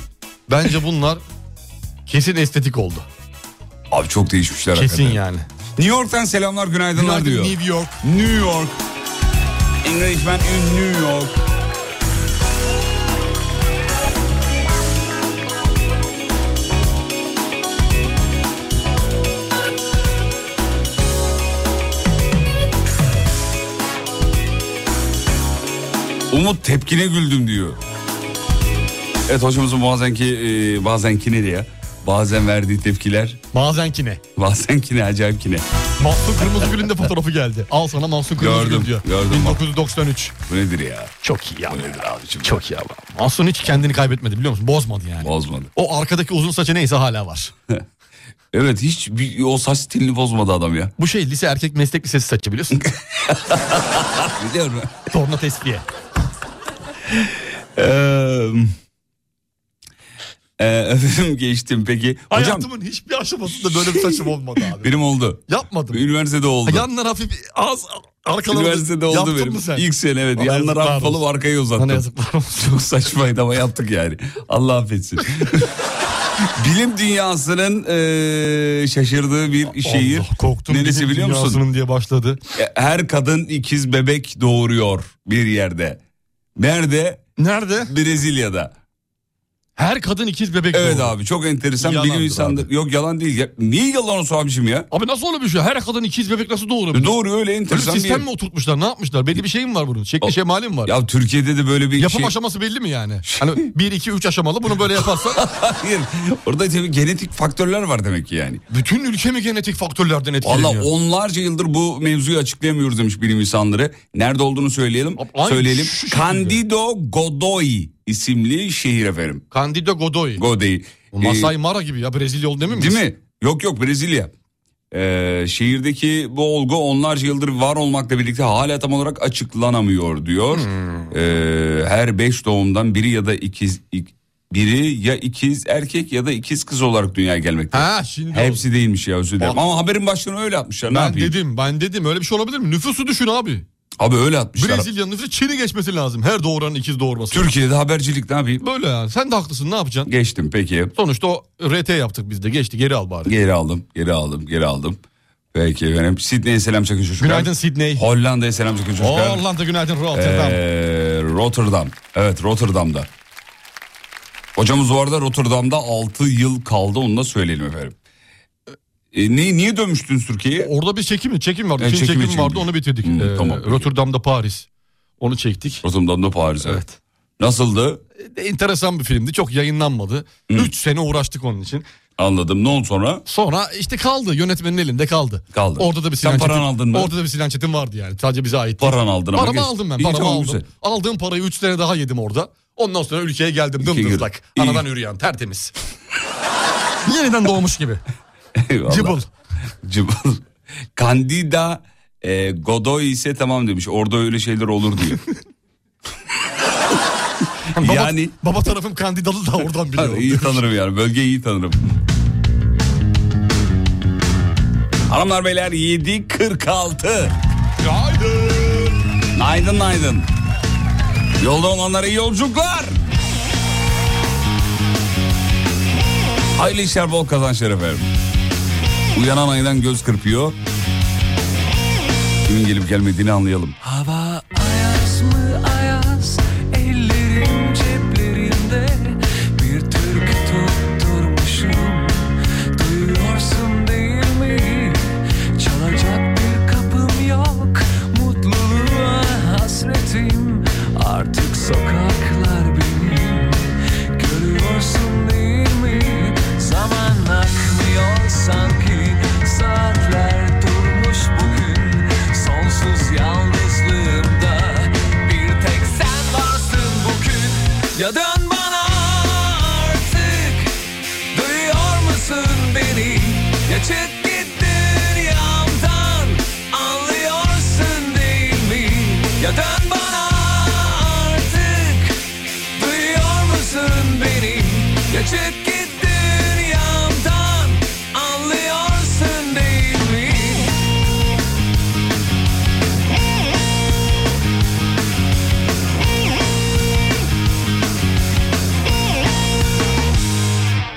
bence bunlar kesin estetik oldu. Abi çok değişmişler Kesin hakikaten. yani. New York'tan selamlar günaydınlar Günaydın diyor. New York. New York. Englishman in New York. Umut tepkine güldüm diyor. Evet hocamızın bazenki e, bazenkine diye bazen verdiği tepkiler Bazenki ne? bazenkine acayip ne. Mahsun Kırmızıgül'ün de fotoğrafı geldi. Al sana Mahsun Kırmızıgül Gördüm, diyor. gördüm. 1993. Bu nedir ya? Çok iyi ya. Bu nedir abicim? Çok iyi ama. Mahsun hiç kendini kaybetmedi biliyor musun? Bozmadı yani. Bozmadı. O arkadaki uzun saçı neyse hala var. Evet hiç bir, o saç stilini bozmadı adam ya. Bu şey lise erkek meslek lisesi saçı biliyorsun. Biliyorum. Torna tesviye. Eee e, efendim geçtim peki. Hocam Hayatımın hiçbir aşamasında böyle bir saçım olmadı abi. benim oldu. Yapmadım. Üniversitede oldu. Yanlar hafif az arkaları Üniversitede oldu benim. mı sen? İlk sene evet. Bana Yanlar hafif alıp arkaya uzattım. Bana yazıklar olsun. Çok saçmaydı ama yaptık yani. Allah affetsin. Bilim dünyasının eee, şaşırdığı bir şehir. Allah, korktum. Neresi Bilim biliyor musun? diye başladı. Her kadın ikiz bebek doğuruyor bir yerde. Nerede? Nerede? Brezilya'da. Her kadın ikiz bebek Evet doğurdu. abi çok enteresan Yalandır bilim insanları. Yok yalan değil. Ya, niye yalan olsun abicim ya? Abi nasıl öyle bir şey? Her kadın ikiz bebek nasıl doğurabilir? Doğru öyle enteresan bir sistem yer. mi oturtmuşlar? Ne yapmışlar? Belli bir şey mi var bunun? Şekli şemali mi var? Ya Türkiye'de de böyle bir Yapım şey... aşaması belli mi yani? Hani 1, 2, 3 aşamalı bunu böyle yaparsan Hayır. Orada tabii genetik faktörler var demek ki yani. bütün ülke mi genetik faktörlerden etkileniyor? Valla onlarca yıldır bu mevzuyu açıklayamıyoruz demiş bilim insanları. Nerede olduğunu söyleyelim. Abi, aynı söyleyelim. şu. Candido Godoy isimli şehir efendim. Candido Godoy. Godoy. Masai Ee, Mara gibi ya Brezilya oldu değil mi? Değil mi? Yok yok Brezilya. Ee, şehirdeki bu olgu onlarca yıldır var olmakla birlikte hala tam olarak açıklanamıyor diyor. Hmm. Ee, her beş doğumdan biri ya da ikiz ik- biri ya ikiz erkek ya da ikiz kız olarak dünyaya gelmekte. Ha şimdi Hepsi değilmiş ya özür dilerim. Ama haberin başlığını öyle atmışlar. Ne ben yapayım? dedim ben dedim öyle bir şey olabilir mi? Nüfusu düşün abi. Abi öyle atmışlar. Brezilya'nın nüfusu Çin'i geçmesi lazım. Her doğuranın ikiz doğurması. Türkiye'de habercilik ne yapayım? Böyle yani. Sen de haklısın ne yapacaksın? Geçtim peki. Sonuçta o RT yaptık biz de. Geçti geri al bari. Geri aldım, geri aldım, geri aldım. Peki efendim. Sydney'e selam çakın çocuklar. Günaydın Sydney. Hollanda'ya selam çakın çocuklar. Hollanda günaydın Rotterdam. Ee, Rotterdam. Evet Rotterdam'da. Hocamız bu arada Rotterdam'da 6 yıl kaldı onu da söyleyelim efendim. E, ne, niye dönmüştün Türkiye'ye? Orada bir çekim çekim vardı. Evet, Film çekim çekim, için vardı onu bitirdik. Hmm, Ee, tamam. Rotterdam'da Paris. Onu çektik. Rotterdam'da Paris. Evet. Evet. Nasıldı? E, enteresan bir filmdi. Çok yayınlanmadı. 3 sene uğraştık onun için. Anladım. Ne oldu sonra? Sonra işte kaldı. Yönetmenin elinde kaldı. Kaldı. Orada da bir Sen Sinan paranı Çetin- aldın mı? Orada da bir Sinan Çetin vardı yani. Sadece bize ait. Paranı aldın ama. Paramı geç. aldım ben. İyi, Paramı tamam, aldım. güzel. Aldığım parayı 3 sene daha yedim orada. Ondan sonra ülkeye geldim dımdızlak. Anadan üreyen tertemiz. Yeniden doğmuş gibi. Cıbıl. Cıbıl. Candida e, Godoy ise tamam demiş. Orada öyle şeyler olur diyor. yani baba tarafım Candidalı da oradan biliyorum. iyi demiş. tanırım yani. Bölgeyi iyi tanırım. Hanımlar beyler 7.46. Günaydın. Günaydın günaydın. Yolda olanlara iyi yolculuklar. Hayırlı işler bol kazançlar efendim. Uyanan aydan göz kırpıyor. Kimin gelip gelmediğini anlayalım. Hava Çık git dünyamdan anlıyorsun değil mi?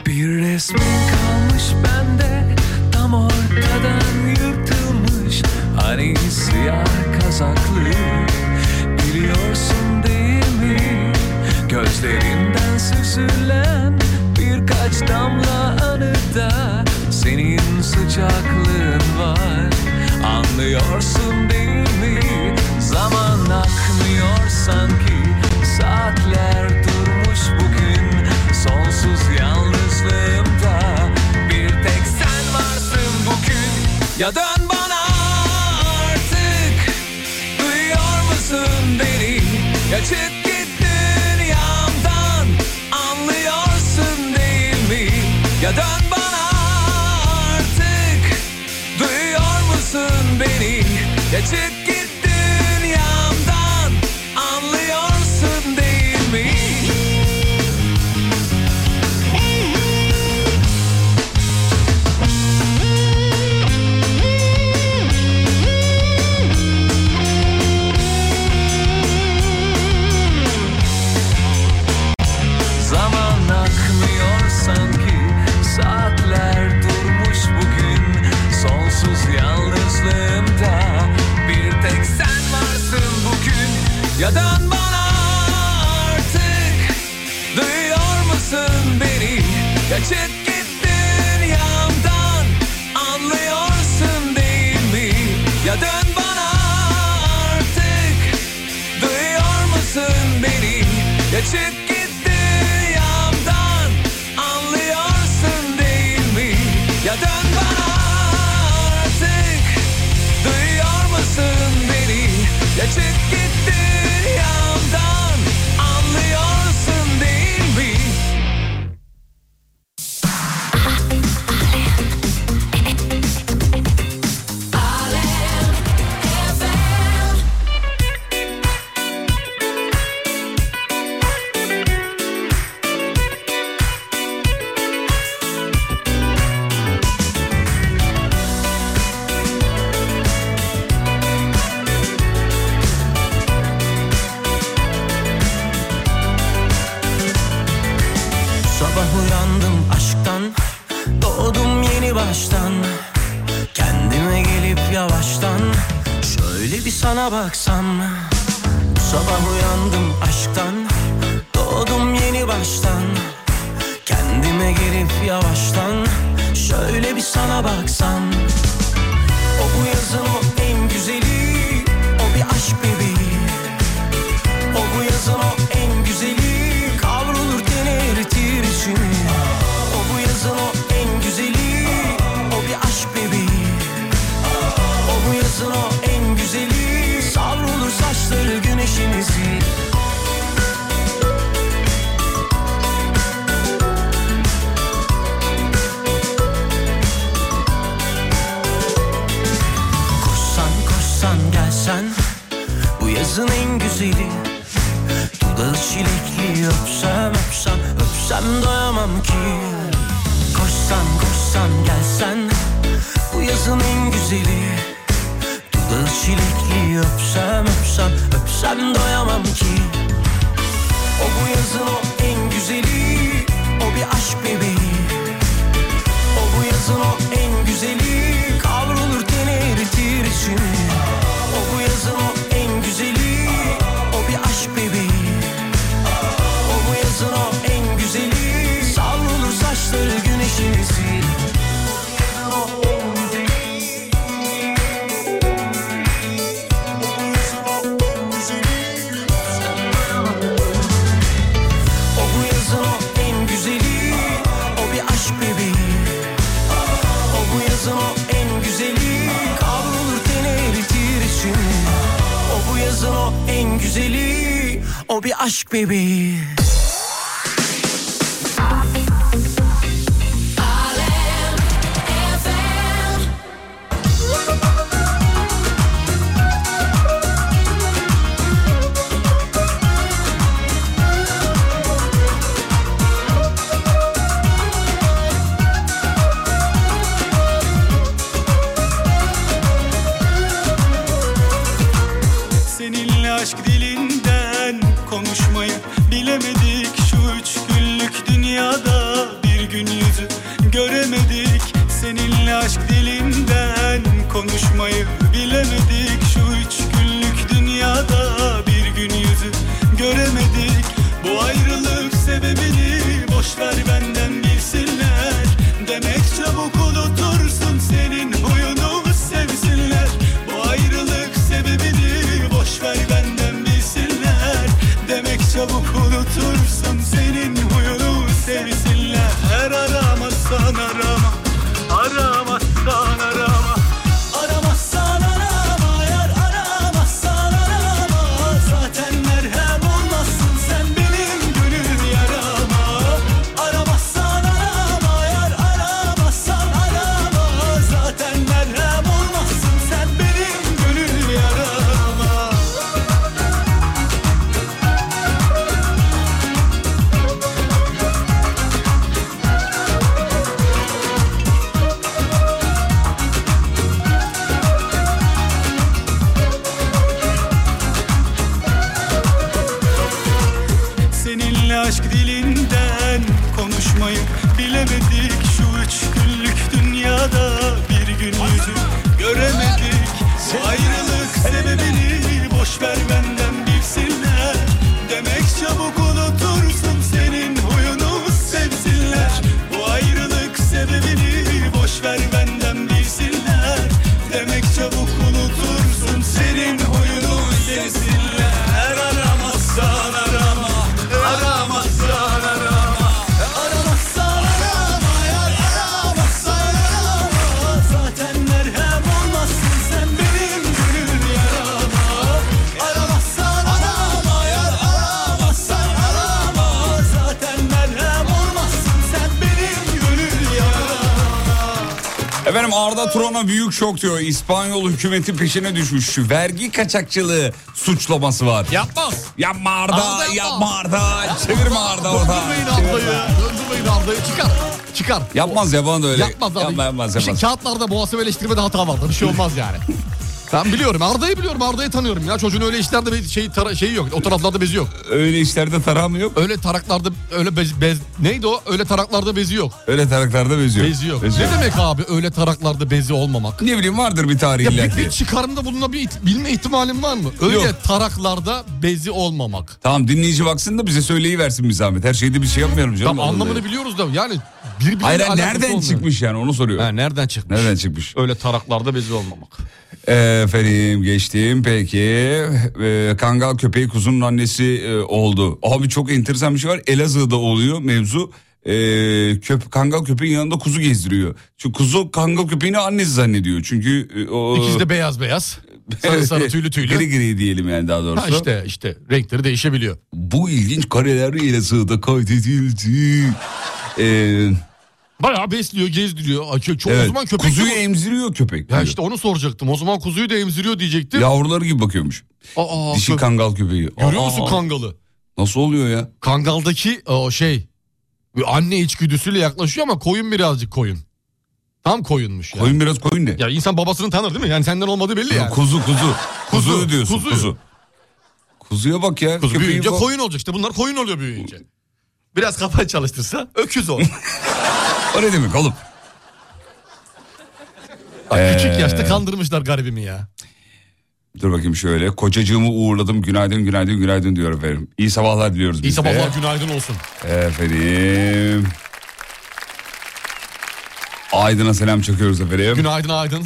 Bir resmin kalmış bende tam ortadan yırtılmış hani siyah kazaklı biliyorsun değil mi? Gözlerinden süzülen damla anıda senin sıcaklığın var. Anlıyorsun değil mi? Zaman akmıyor sanki. Saatler durmuş bugün. Sonsuz yalnızlığımda Bir tek sen varsın bugün. Ya dön bana artık. Duyuyor musun beni? Ya That's it. Güzeli. Kavrulur teni eritir içimi O bu yazın o en güzeli. O bir aşk bebeği Turan'a büyük şok diyor. İspanyol hükümeti peşine düşmüş. Vergi kaçakçılığı suçlaması var. Yapmaz. Yapma Arda, Arda yapma. yapma Arda. Çevirme Arda orada. Döndürmeyin Arda'yı. Döndürmeyin Arda'yı. Çıkar. Çıkar. Yapmaz ya bana da öyle. Yapmaz abi. Yapma, yapmaz, yapmaz. kağıtlarda muhasebeleştirmede hata vardı. Bir şey olmaz yani. Ben biliyorum. Arda'yı biliyorum. Arda'yı tanıyorum ya. Çocuğun öyle işlerde bir şey tara- şeyi yok. O taraflarda bezi yok. Öyle işlerde taram yok. Öyle taraklarda öyle bez, bez neydi o? Öyle taraklarda bezi yok. Öyle taraklarda beziyor. Bezi yok. Bezi Ne yok. demek abi öyle taraklarda bezi olmamak? Ne bileyim vardır bir tarih Ya bir, ki. bir çıkarımda bulunabilir bilme ihtimalim var mı? Öyle Yok. taraklarda bezi olmamak. Tamam dinleyici baksın da bize söyleyiversin bir zahmet. Her şeyde bir şey yapmıyorum canım. Tam anlamını biliyoruz da yani birbiriyle Hayır hayır, alakası nereden olmuyor. çıkmış yani onu soruyor. Ha, nereden çıkmış? Nereden çıkmış? Öyle taraklarda bezi olmamak. Efendim geçtim peki. Ee, kangal köpeği kuzunun annesi e, oldu. Abi çok enteresan bir şey var. Elazığ'da oluyor mevzu. Ee, köp kangal köpeğin yanında kuzu gezdiriyor. Çünkü kuzu kangal köpeğini annesi zannediyor. Çünkü e, o... İkisi de beyaz beyaz. Sarı sarı tüylü tüylü. Gri gri diyelim yani daha doğrusu. Ha işte işte renkleri değişebiliyor. Bu ilginç kareler Elazığ'da kaydedildi. Ee, Bayağı besliyor, gezdiriyor. Çok, evet, O zaman köpek kuzuyu gibi- emziriyor köpek. Ya diyor. işte onu soracaktım. O zaman kuzuyu da emziriyor diyecektim. Yavruları gibi bakıyormuş. Aa, Dişi kö- kangal köpeği. Görüyor Aa, musun kangalı? Nasıl oluyor ya? Kangaldaki o şey bir anne içgüdüsüyle yaklaşıyor ama koyun birazcık koyun. Tam koyunmuş yani. Koyun biraz koyun ne? Ya insan babasını tanır değil mi? Yani senden olmadığı belli yani. Kuzu kuzu. Kuzu Kuzu, diyorsun kuzuyu. kuzu. Kuzuya bak ya. Kuzu köpeğin büyüyünce bak- koyun olacak işte bunlar koyun oluyor büyüyünce. Biraz kafayı çalıştırsa öküz olur. O ne demek oğlum? Bak, küçük Ee. yaşta kandırmışlar garibimi ya. Dur bakayım şöyle. Kocacığımı uğurladım. Günaydın günaydın günaydın diyor efendim. İyi sabahlar diliyoruz İyi biz de. sabahlar günaydın olsun. Efendim. Aydın'a selam çakıyoruz efendim. Günaydın Aydın.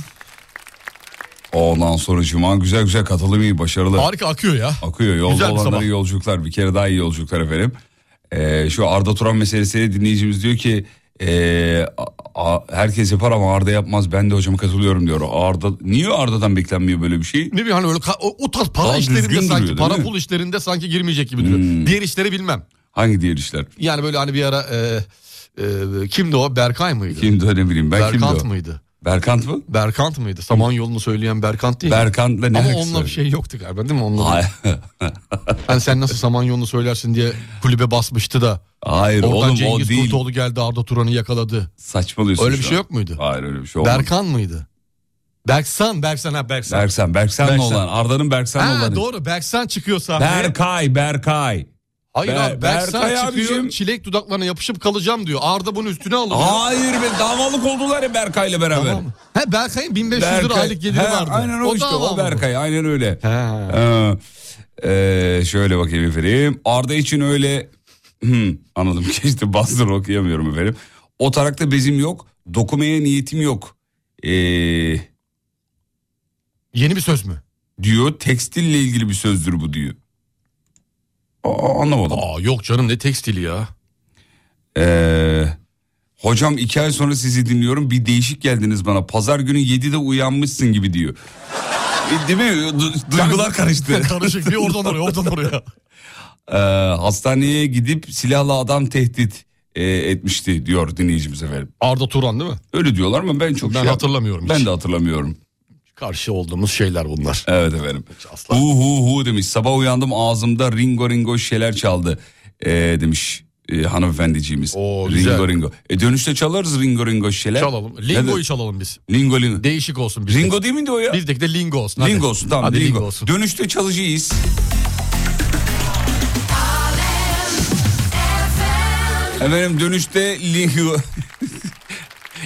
Ondan sonra cuma güzel güzel katılım iyi başarılı. Harika akıyor ya. Akıyor yolda Güzel olanlara iyi yolculuklar bir kere daha iyi yolculuklar efendim. Ee, şu Arda Turan meselesiyle dinleyicimiz diyor ki ee, a- herkes yapar ama Arda yapmaz ben de hocama katılıyorum diyor. Arda niye Arda'dan beklenmiyor böyle bir şey? Ne bileyim hani öyle ka- o, o tarz para Daha işlerinde sanki duruyor, para mi? pul işlerinde sanki girmeyecek gibi duruyor. Hmm. Diğer işleri bilmem. Hangi diğer işler? Yani böyle hani bir ara e, e, kimdi o? Berkay mıydı? Kimdi ne bileyim ben kimdi Berkant o? mıydı? Berkant mı? Berkant mıydı? Samanyolu'nu söyleyen Berkant değil mi? Berkant'la ne Ama onunla bir şey yoktu galiba değil mi? Onunla Hayır. Hani sen nasıl Samanyolu'nu söylersin diye kulübe basmıştı da. Hayır Oradan oğlum o Cengiz değil. Kurtoğlu geldi Arda Turan'ı yakaladı. Saçmalıyorsun Öyle bir şey yok muydu? Hayır öyle bir şey olmadı. Berkan mıydı? Berksan, Berksan ha Berksan. Berksan. Berksan'la Berksan. olan. Arda'nın Berksan'la Ha, olan. doğru Berksan çıkıyor sahneye. Berkay, Berkay. Hayır Ber- abi Berkay çıkıyor abicim. çilek dudaklarına yapışıp kalacağım diyor. Arda bunun üstüne alıyor. Hayır be davalık oldular ya Berkay'la beraber. Tamam? He Berkay'ın 1500 lira Berkay. aylık geliri He, vardı. Aynen o, işte dava o? Berkay aynen öyle. He. Ee, ee, şöyle bakayım efendim. Arda için öyle Hmm, anladım geçti bastır okuyamıyorum efendim. O tarakta bezim yok. Dokumaya niyetim yok. Ee, Yeni bir söz mü? diyor tekstille ilgili bir sözdür bu diyor. Aa, anlamadım. Aa yok canım ne tekstili ya. Ee, hocam iki ay sonra sizi dinliyorum bir değişik geldiniz bana. Pazar günü 7'de uyanmışsın gibi diyor. E, Değil mi? Du- Duygular karıştı. Karışık bir oradan oraya oradan oraya. Ee, hastaneye gidip silahlı adam tehdit e, etmişti diyor dinleyicimiz efendim. Arda Turan değil mi? Öyle diyorlar ama ben çok Ben şey hatırlamıyorum hiç. Ben de hatırlamıyorum. Karşı olduğumuz şeyler bunlar. Evet efendim. asla. Hu hu hu demiş. Sabah uyandım ağzımda ringo ringo şeyler çaldı. Ee, demiş e, hanımefendiciğimiz. Oo, güzel. ringo ringo. E dönüşte çalarız ringo ringo şeyler. Çalalım. Lingo'yu çalalım biz. Lingo lingo. Değişik olsun bizdeki. Ringo değil miydi o ya? Bizdeki de lingo olsun. hadi. Lingo olsun tamam Hadi lingo. lingo olsun. Dönüşte çalacağız. Efendim dönüşte lingo.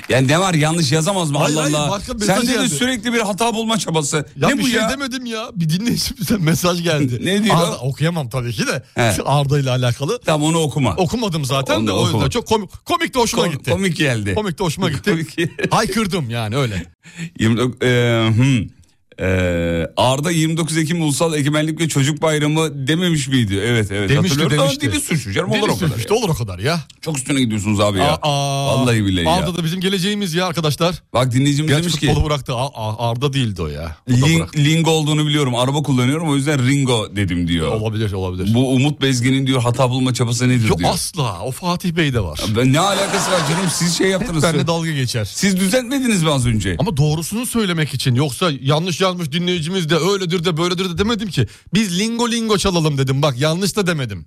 yani ne var yanlış yazamaz mı Hayır, Allah hayır, Allah. Sende de geldi. sürekli bir hata bulma çabası. Ya ne bu şey ya? demedim ya. Bir dinleyicimizden mesaj geldi. Ne diyor? Arda, okuyamam tabii ki de. He. Arda ile alakalı. Tamam onu okuma. Okumadım zaten Onu de da o yüzden okuma. çok komik, komik de hoşuma Kom- gitti. Komik geldi. Komik de hoşuma gitti. Haykırdım yani öyle. 29, e, hmm. E, Arda 29 Ekim Ulusal Egemenlik ve Çocuk Bayramı dememiş miydi? Evet evet Demişti hatırlıyorum. demişti. Ama Dili sürçmüş canım olur o kadar. ya. olur o kadar ya. Çok üstüne gidiyorsunuz abi ya. Aa, Vallahi billahi ya. Arda da bizim geleceğimiz ya arkadaşlar. Bak dinleyicimiz Gerçi demiş ki futbolu bıraktı. Arda değildi o ya. O Ling, lingo olduğunu biliyorum. Araba kullanıyorum o yüzden Ringo dedim diyor. Olabilir olabilir. Bu Umut Bezgin'in diyor hata bulma çabası nedir Yok diyor. asla. O Fatih Bey'de var. Ben ne alakası var canım siz şey yaptınız. Benle dalga geçer. Siz düzeltmediniz mi az önce? Ama doğrusunu söylemek için yoksa yanlış yazmış dinleyicimiz de öyledir de böyledir de demedim ki. Biz lingo lingo çalalım dedim bak yanlış da demedim.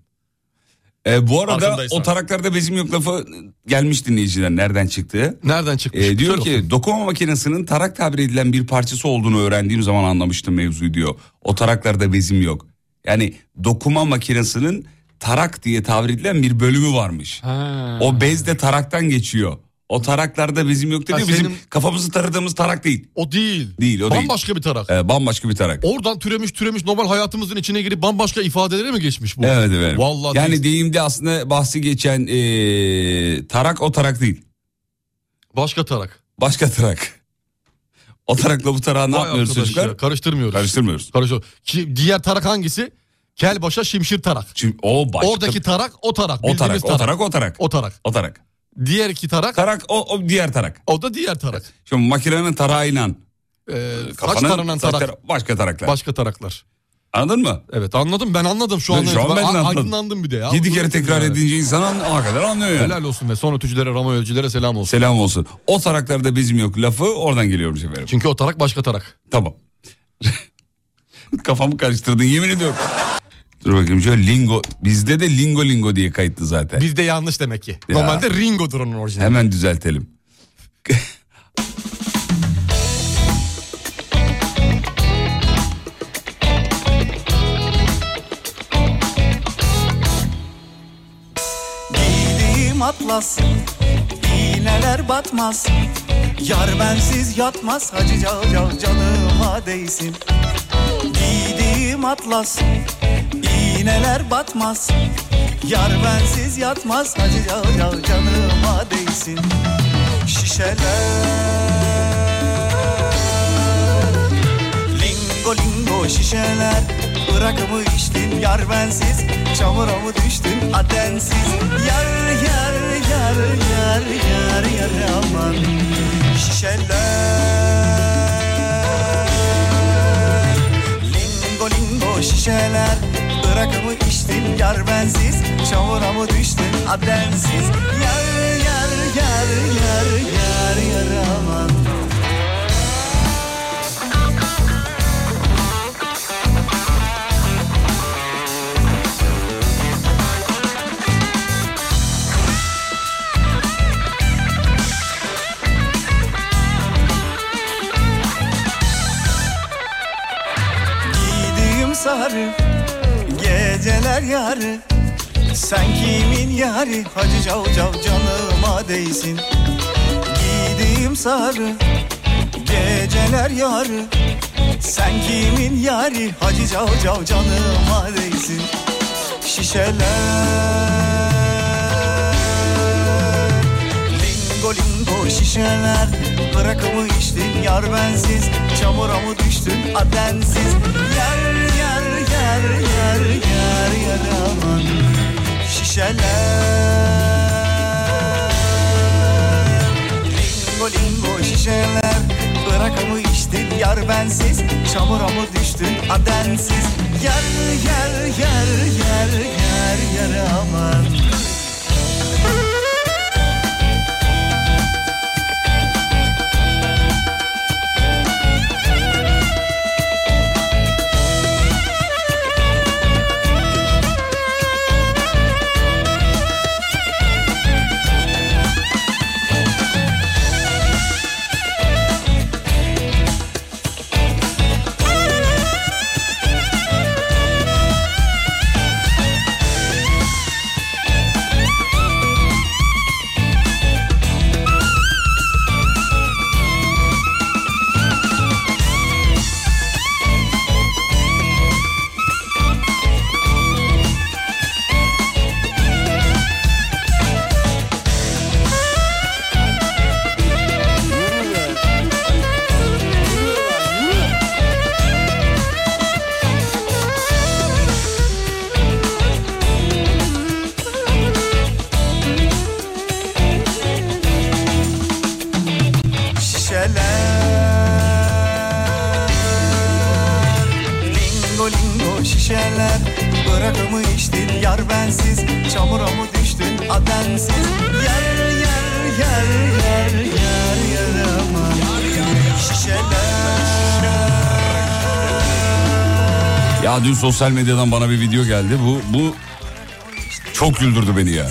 Ee, bu arada o taraklarda bezim yok lafı gelmiş dinleyiciden nereden çıktı? Nereden çıkmış? Ee, diyor Söyle ki dokuma makinesinin tarak tabir edilen bir parçası olduğunu öğrendiğim zaman anlamıştım mevzuyu diyor. O taraklarda bezim yok. Yani dokuma makinesinin tarak diye tabir edilen bir bölümü varmış. Ha. O bez de taraktan geçiyor. O taraklarda bezim yok dedi. Ha, Bizim senin- kafamızı taradığımız tarak değil. O değil. Değil o değil. Bambaşka bir tarak. Ee, bambaşka bir tarak. Oradan türemiş türemiş normal hayatımızın içine girip bambaşka ifadelere mi geçmiş bu? Evet evet. Vallahi yani değil. deyimde aslında bahsi geçen ee, tarak o tarak değil. Başka tarak. Başka tarak. O tarakla bu tarağı ne Vay yapmıyoruz arkadaş çocuklar? ya, karıştırmıyoruz. Karıştırmıyoruz. Karıştır. Ki, diğer tarak hangisi? Kelbaşa şimşir tarak. Çünkü o başka. Oradaki tarak o tarak. o tarak, bildiğimiz o tarak, o tarak. O tarak. O tarak. Diğer iki tarak Tarak o, o diğer tarak. o da diğer tarak. Şimdi makinenin tarağıyla Ee, saç kafanın taranan tarak. tara- başka taraklar. Başka taraklar. Anladın mı? Evet anladım ben anladım şu an. Ben- şu an ben de anladım. Aydınlandım bir de ya. Yedi kere tekrar Evet. edince insan an- hakikaten anlıyor yani. Helal olsun ve son ötücülere, rama ölçülere selam olsun. Selam olsun. O taraklarda bizim yok lafı oradan geliyormuş efendim. Çünkü o tarak başka tarak. Tamam. Kafamı karıştırdın yemin ediyorum. Dur bakayım şöyle lingo. Bizde de lingo lingo diye kayıtlı zaten. Bizde yanlış demek ki. Ya. Normalde ringodur onun orijinali. Hemen düzeltelim. Giydiğim atlas iğneler batmaz Yar bensiz yatmaz hacı cal cal canıma değsin Giydiğim atlas iğneler batmaz Yar bensiz yatmaz. Hacı cal cal canıma değsin. Şişeler. Lingo lingo şişeler. Bırakımı içtin yar bensiz. Çamura mı düştün? Adensiz Yar yar yar yar yar yar aman. Şişeler. Lingo lingo şişeler Bırakımı içtin yar bensiz? Çamura mı düştün? Adensiz Yar yar yar yar yar yar aman. Sarı geceler yarı. Sen kimin yarı? Hacı cav cav canıma değsin. Giydiğim sarı geceler yarı. Sen kimin yarı? Hacı cav cav canıma değsin. Şişeler. Lingo lingo şişeler. Bırakımı içtin yar bensiz. Çamura mı düştün adensiz Yar yar yar yar yar yar aman Şişeler. Lingo lingo şişeler. Bırakımı içtin? Yar bensiz. Çamura mı düştün? Adensiz Yar yar yar yar yar yar aman şişeler Bırakımı içtin yar bensiz. Çamura mı düştün adensiz? Yer yer yer yer yer yer aman. Şişeler Ya dün sosyal medyadan bana bir video geldi. Bu bu çok güldürdü beni ya.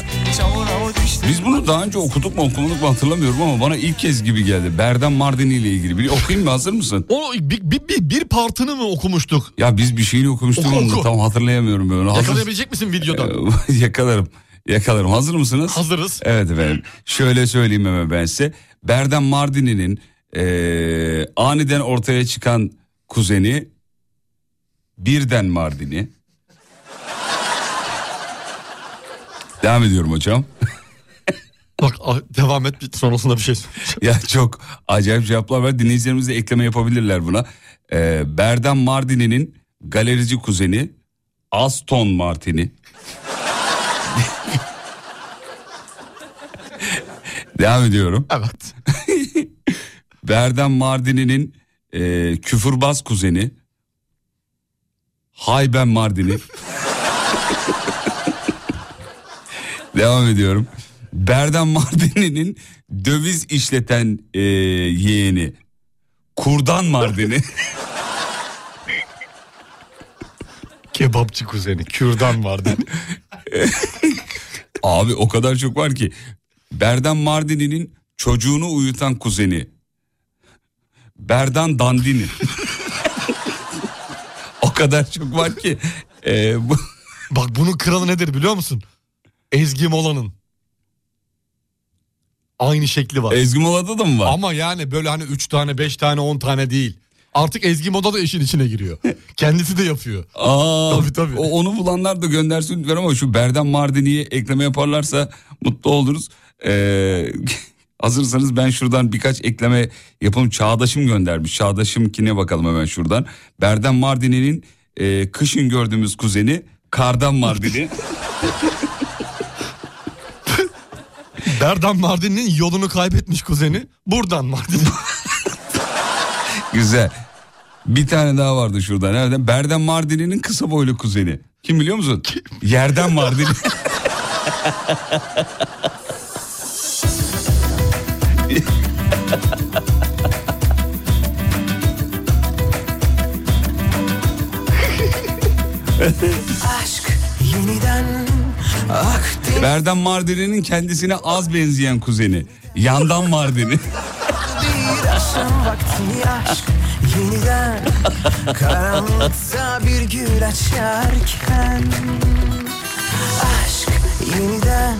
Biz bunu daha önce okuduk mu okumadık mı hatırlamıyorum ama bana ilk kez gibi geldi. Berdan Mardini ile ilgili. Bir okuyayım mı hazır mısın? O bir, bir, bir, bir partını mı okumuştuk? Ya biz bir şeyini okumuştuk Oku, onu oku. tam hatırlayamıyorum ben. Hazır- Yakalayabilecek misin videodan? Ee, Yakalarım. Yakalarım. Hazır mısınız? Hazırız. Evet efendim. Şöyle söyleyeyim hemen ben size. Berdan Mardini'nin eee, aniden ortaya çıkan kuzeni birden Mardini. Devam ediyorum hocam. Bak ah, devam et bir sonrasında bir şey ya çok acayip cevaplar var. Dinleyicilerimiz de ekleme yapabilirler buna. Ee, Berdan Mardini'nin galerici kuzeni Aston Martin'i. Devam ediyorum. Evet. Berdan Mardini'nin e, küfürbaz kuzeni Hayben Mardini. Devam ediyorum. Berdan Mardini'nin döviz işleten e, yeğeni Kurdan Mardini. Kebapçı kuzeni. Kürdan vardı. Abi o kadar çok var ki. Berdan Mardini'nin çocuğunu uyutan kuzeni. Berdan Dandini. o kadar çok var ki. e, bu... Bak bunun kralı nedir biliyor musun? Ezgi Mola'nın. Aynı şekli var. Ezgi Mola'da da mı var? Ama yani böyle hani 3 tane 5 tane 10 tane değil. Artık Ezgi Moda da işin içine giriyor. Kendisi de yapıyor. Aa, Tabii, tabii. o- onu bulanlar da göndersin lütfen ama şu Berdan Mardini'yi ekleme yaparlarsa mutlu oluruz. Ee, hazırsanız ben şuradan birkaç ekleme yapalım. Çağdaşım göndermiş. Çağdaşım kine bakalım hemen şuradan. Berdan Mardini'nin e, kışın gördüğümüz kuzeni Kardan Mardini. Berdan Mardin'in yolunu kaybetmiş kuzeni. Buradan Mardin. Güzel. Bir tane daha vardı şurada. Nereden? Berdan Mardini'nin kısa boylu kuzeni. Kim biliyor musun? Yerden Mardini. Aşk yeniden Berdan Mardini'nin kendisine az benzeyen kuzeni. Yandan Mardini. bir akşam vakti aşk yeniden Karanlıkta bir gül açarken Aşk yeniden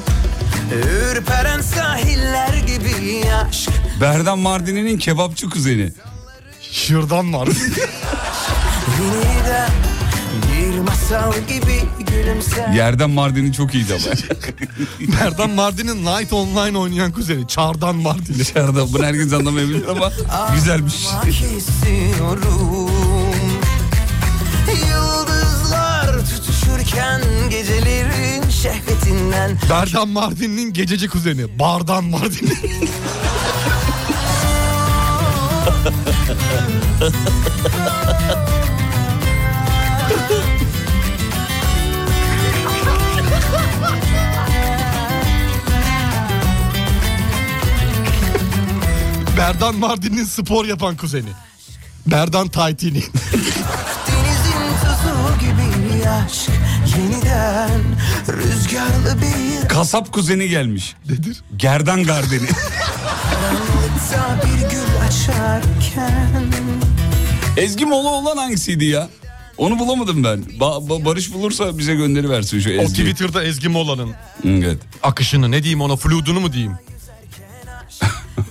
Ürperen sahiller gibi aşk Berdan Mardini'nin kebapçı kuzeni. Şuradan Mardin. Masal gibi gülümser Yerden Mardini çok iyiydi ama. Berdan Mardin'in Night Online oynayan kuzeni. Çağrı'dan Mardin'i. Dışarıda bunu herkes anlamayabilir ama güzelmiş. Ağlamak istiyorum Yıldızlar tutuşurken gecelerin şehvetinden Berdan Mardin'in gececi kuzeni. Bardan Mardin'i. Berdan Mardin'in spor yapan kuzeni. Berdan Taytini. Denizin tuzu gibi aşk yeniden Rüzgarlı bir Kasap kuzeni gelmiş. Nedir? Gerdan Gardeni. karanlıkta bir gül açarken Ezgi Mola olan hangisiydi ya? Onu bulamadım ben. Ba- Ba- Barış bulursa bize gönderiversin şu O Ezgi. Twitter'da Ezgi Mola'nın Evet. akışını ne diyeyim ona fludunu mu diyeyim?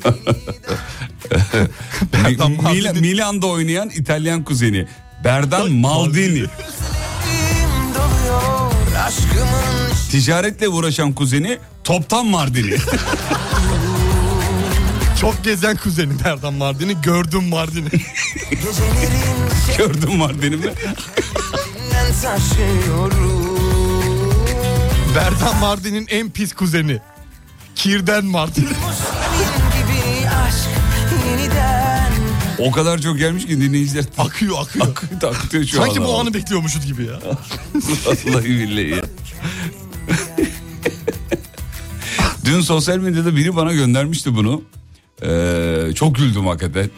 Berdan Mi- Mardini. Mil- Milan'da oynayan İtalyan kuzeni. Berdan Maldini. Ticaretle uğraşan kuzeni Toptan Mardini. Çok gezen kuzeni Berdan Mardin'i gördüm Mardin'i. Gördün Mardini mi? Berdan Mardin'in en pis kuzeni. Kirden Mardin. O kadar çok gelmiş ki dinleyiciler akıyor akıyor. akıyor, akıyor şu Sanki bu anı bekliyormuşuz gibi ya. Vallahi billahi ya. Dün sosyal medyada biri bana göndermişti bunu. Ee, çok güldüm hakikaten.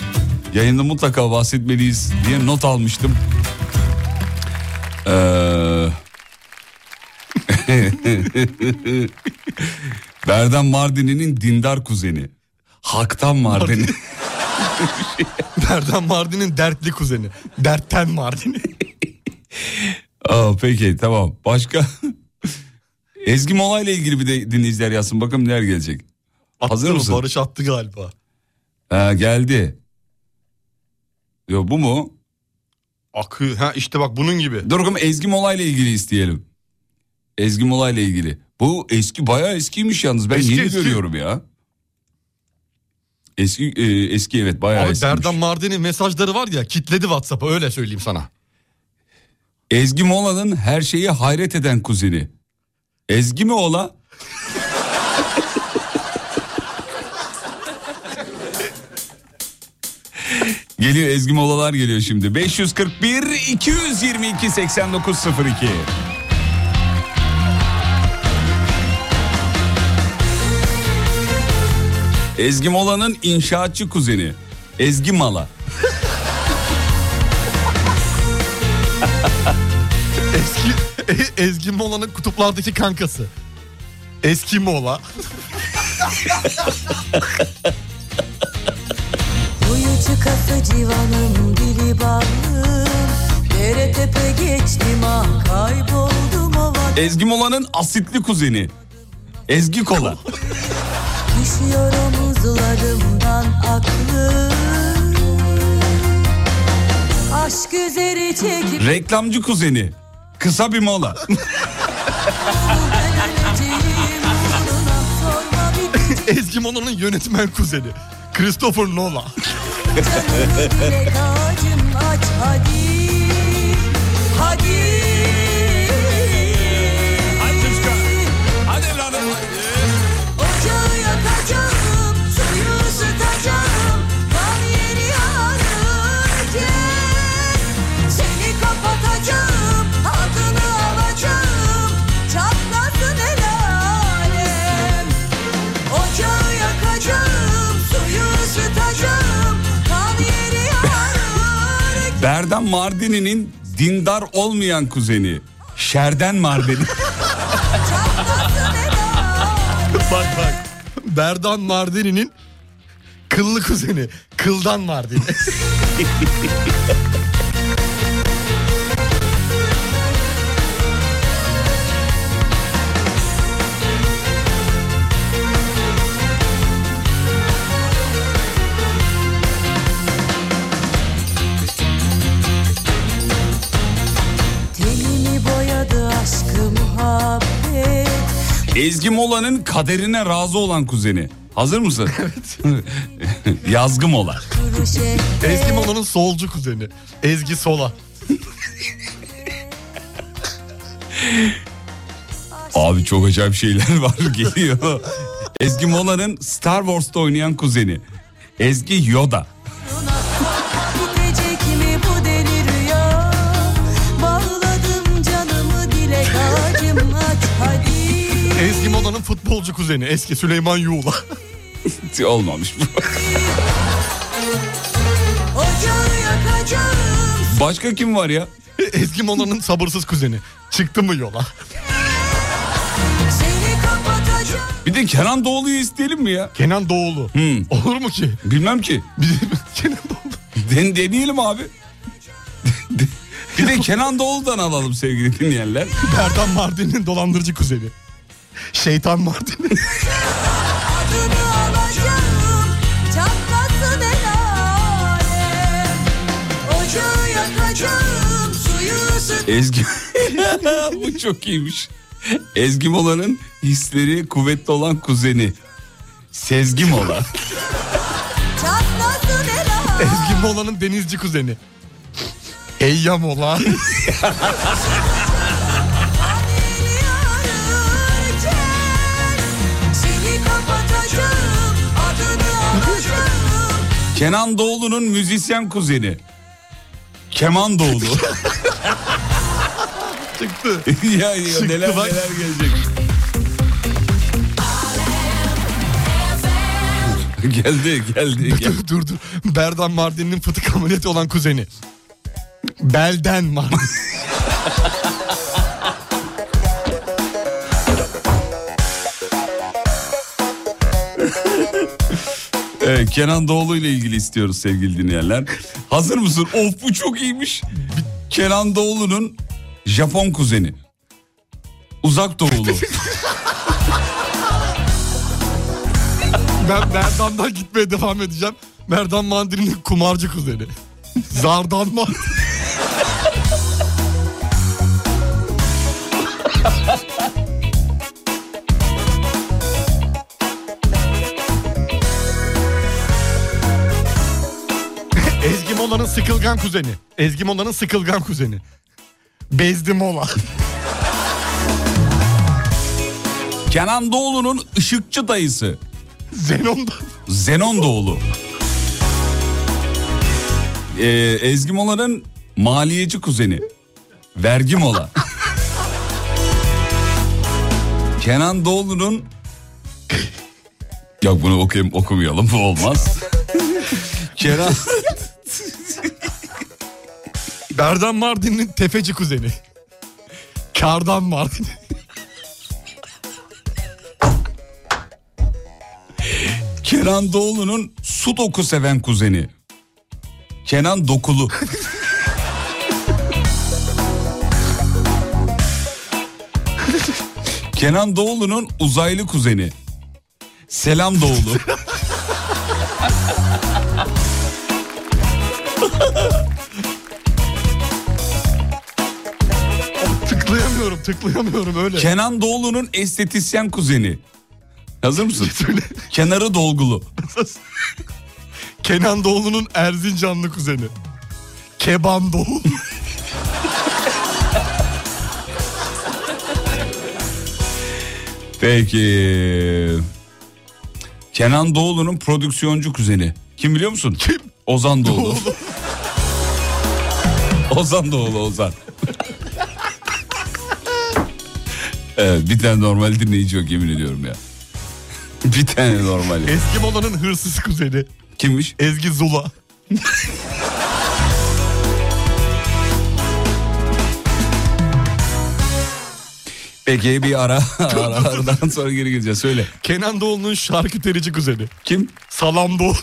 Yayında mutlaka bahsetmeliyiz diye not almıştım. Ee... Berdan Mardini'nin dindar kuzeni. Haktan Mardini. Berdan Mardin'in dertli kuzeni. Dertten Mardin'i. Aa, peki tamam. Başka? Ezgi Mola ile ilgili bir de dinleyiciler yazsın. Bakalım neler gelecek. Hazır Attı mı? mısın? Barış attı galiba. Ha, geldi. Yo bu mu? Akıyor. Ha işte bak bunun gibi. Dur bakalım Ezgi Mola ile ilgili isteyelim. Ezgi Mola ile ilgili. Bu eski bayağı eskiymiş yalnız. Ben Eski, yeni eski. görüyorum ya. Eski e, eski evet bayağı Abi eskiymiş. Berdan Mardin'in mesajları var ya kitledi WhatsApp'a öyle söyleyeyim sana. Ezgi Mola'nın her şeye hayret eden kuzeni. Ezgi mi ola? geliyor Ezgi Molalar geliyor şimdi. 541 222 8902. Ezgi Mola'nın inşaatçı kuzeni. Ezgi Mala. Eski Ezgi Mola'nın kutuplardaki kankası. Eski Mola. Uyucu kafa civanım dili bağlı Dere tepe geçtim ah kayboldum ovada Ezgi Mola'nın asitli kuzeni. Ezgi Kola. Düşüyor omuzlarımdan aklım Aşk üzeri çekip Reklamcı kuzeni. Kısa bir mola. Ezgi Mono'nun yönetmen kuzeni. Christopher Nolan. Hadi Hadi Berdan Mardini'nin dindar olmayan kuzeni. Şerden Mardini. Bak bak. Berdan Mardini'nin kıllı kuzeni. Kıldan Mardini. Ezgi Mola'nın kaderine razı olan kuzeni. Hazır mısın? Evet. Yazgı Mola. Ezgi Mono'nun solcu kuzeni. Ezgi Sola. Abi çok acayip şeyler var geliyor. Ezgi Mola'nın Star Wars'ta oynayan kuzeni. Ezgi Yoda. Ezgi Mono'nun futbolcu kuzeni. Eski Süleyman Yuğla. Olmamış bu. Başka kim var ya? Ezgi Mono'nun sabırsız kuzeni. Çıktı mı yola? Bir de Kenan Doğulu'yu isteyelim mi ya? Kenan Doğulu. Hmm. Olur mu ki? Bilmem ki. Bir de Kenan Doğulu. Den deneyelim abi. Bir de Kenan Doğulu'dan alalım sevgili dinleyenler. Berdan Mardin'in dolandırıcı kuzeni. Şeytan ısıt Ezgi... Bu çok iyiymiş. Ezgi Mola'nın hisleri kuvvetli olan kuzeni. Sezgi Mola. Ezgi Mola'nın denizci kuzeni. Eyya Mola. Kenan Doğulu'nun müzisyen kuzeni. Keman Doğulu. Çıktı. ya, ya Çıktı neler bak. neler gelecek. geldi geldi. geldi. dur dur dur. Berdan Mardin'in fıtık ameliyatı olan kuzeni. Belden Mardin. Evet, Kenan Doğulu ile ilgili istiyoruz sevgili dinleyenler. Hazır mısın? Of bu çok iyiymiş. Kenan Doğulu'nun Japon kuzeni. Uzak Doğulu. ben Berdan'dan gitmeye devam edeceğim. Berdan Mardin'in kumarcı kuzeni. Zardan Mardin. Mola'nın sıkılgan kuzeni. Ezgi Mola'nın sıkılgan kuzeni. Bezdi Mola. Kenan Doğulu'nun ışıkçı dayısı. Zenon'da. Zenon Doğulu. Ee, Ezgi Mola'nın maliyeci kuzeni. Vergi Mola. Kenan Doğulu'nun... Yok bunu okuyayım, okumayalım bu olmaz. Kenan... Berdan Mardin'in tefeci kuzeni. Kardan Mardin. Kenan Doğulu'nun su doku seven kuzeni. Kenan Dokulu. Kenan Doğulu'nun uzaylı kuzeni. Selam Doğulu. Tıklayamıyorum öyle. Kenan Doğulu'nun estetisyen kuzeni. Hazır mısın? Kenarı dolgulu. Kenan Doğulu'nun Erzincanlı kuzeni. Keban Doğulu. Peki. Kenan Doğulu'nun prodüksiyoncu kuzeni. Kim biliyor musun? Kim? Ozan Doğulu. Ozan Doğulu Ozan. Evet bir tane normal dinleyici yok yemin ediyorum ya. bir tane normal. Ezgi Mola'nın hırsız kuzeni. Kimmiş? Ezgi Zula. Peki bir ara, ara aradan sonra geri geleceğiz. Söyle. Kenan Doğulu'nun şarküterici kuzeni. Kim? Salam Doğulu.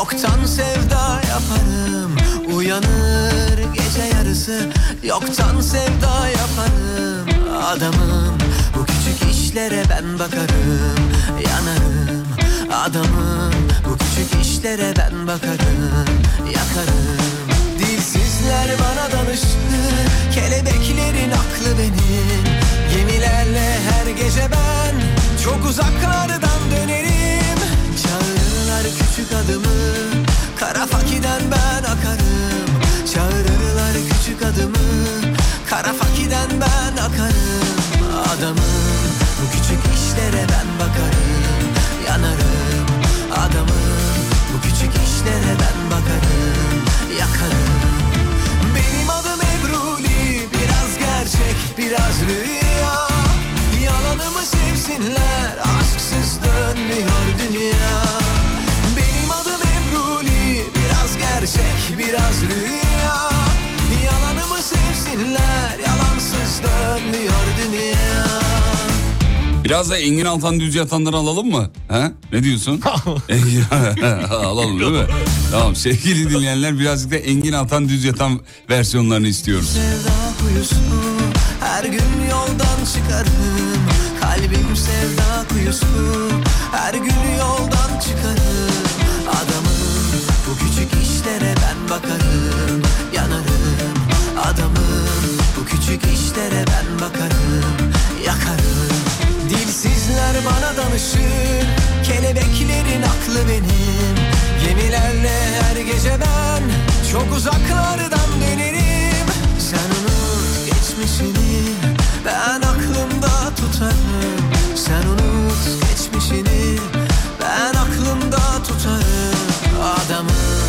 yoktan sevda yaparım. Uyanır gece yarısı. Yoktan sevda yaparım. Adamım bu küçük işlere ben bakarım. Yanarım. Adamım bu küçük işlere ben bakarım. Yakarım. Dilsizler bana danıştı. Kelebeklerin aklı benim. Gemilerle her gece ben Çok uzaklardan dönerim Çağırırlar küçük adımı. Kara fakiden ben akarım. Çağırırlar küçük adımı. Kara fakiden ben akarım. Adamım bu küçük işlere ben bakarım. Yanarım. Adamım Bu küçük işlere rüya Yalanımı sevsinler Yalansız dönmüyor dünya Biraz da Engin Altan düz yatanları alalım mı? Ha? Ne diyorsun? Engin- alalım değil mi? Tamam sevgili dinleyenler birazcık da Engin Altan düz yatan versiyonlarını istiyoruz. Sevda kuyusu her gün yoldan çıkarım Kalbim sevda kuyusu her gün yoldan çıkarım Adamım bu küçük işlere ben bakarım Yanarım adamım. Bu küçük işlere ben bakarım Yakarım. Dilsizler bana danışır Kelebeklerin aklı benim. Gemilerle her gece ben Çok uzaklardan dönerim. Sen unut geçmişini Ben aklımda tutarım. Sen unut geçmişini Ben aklımda tutarım Adamım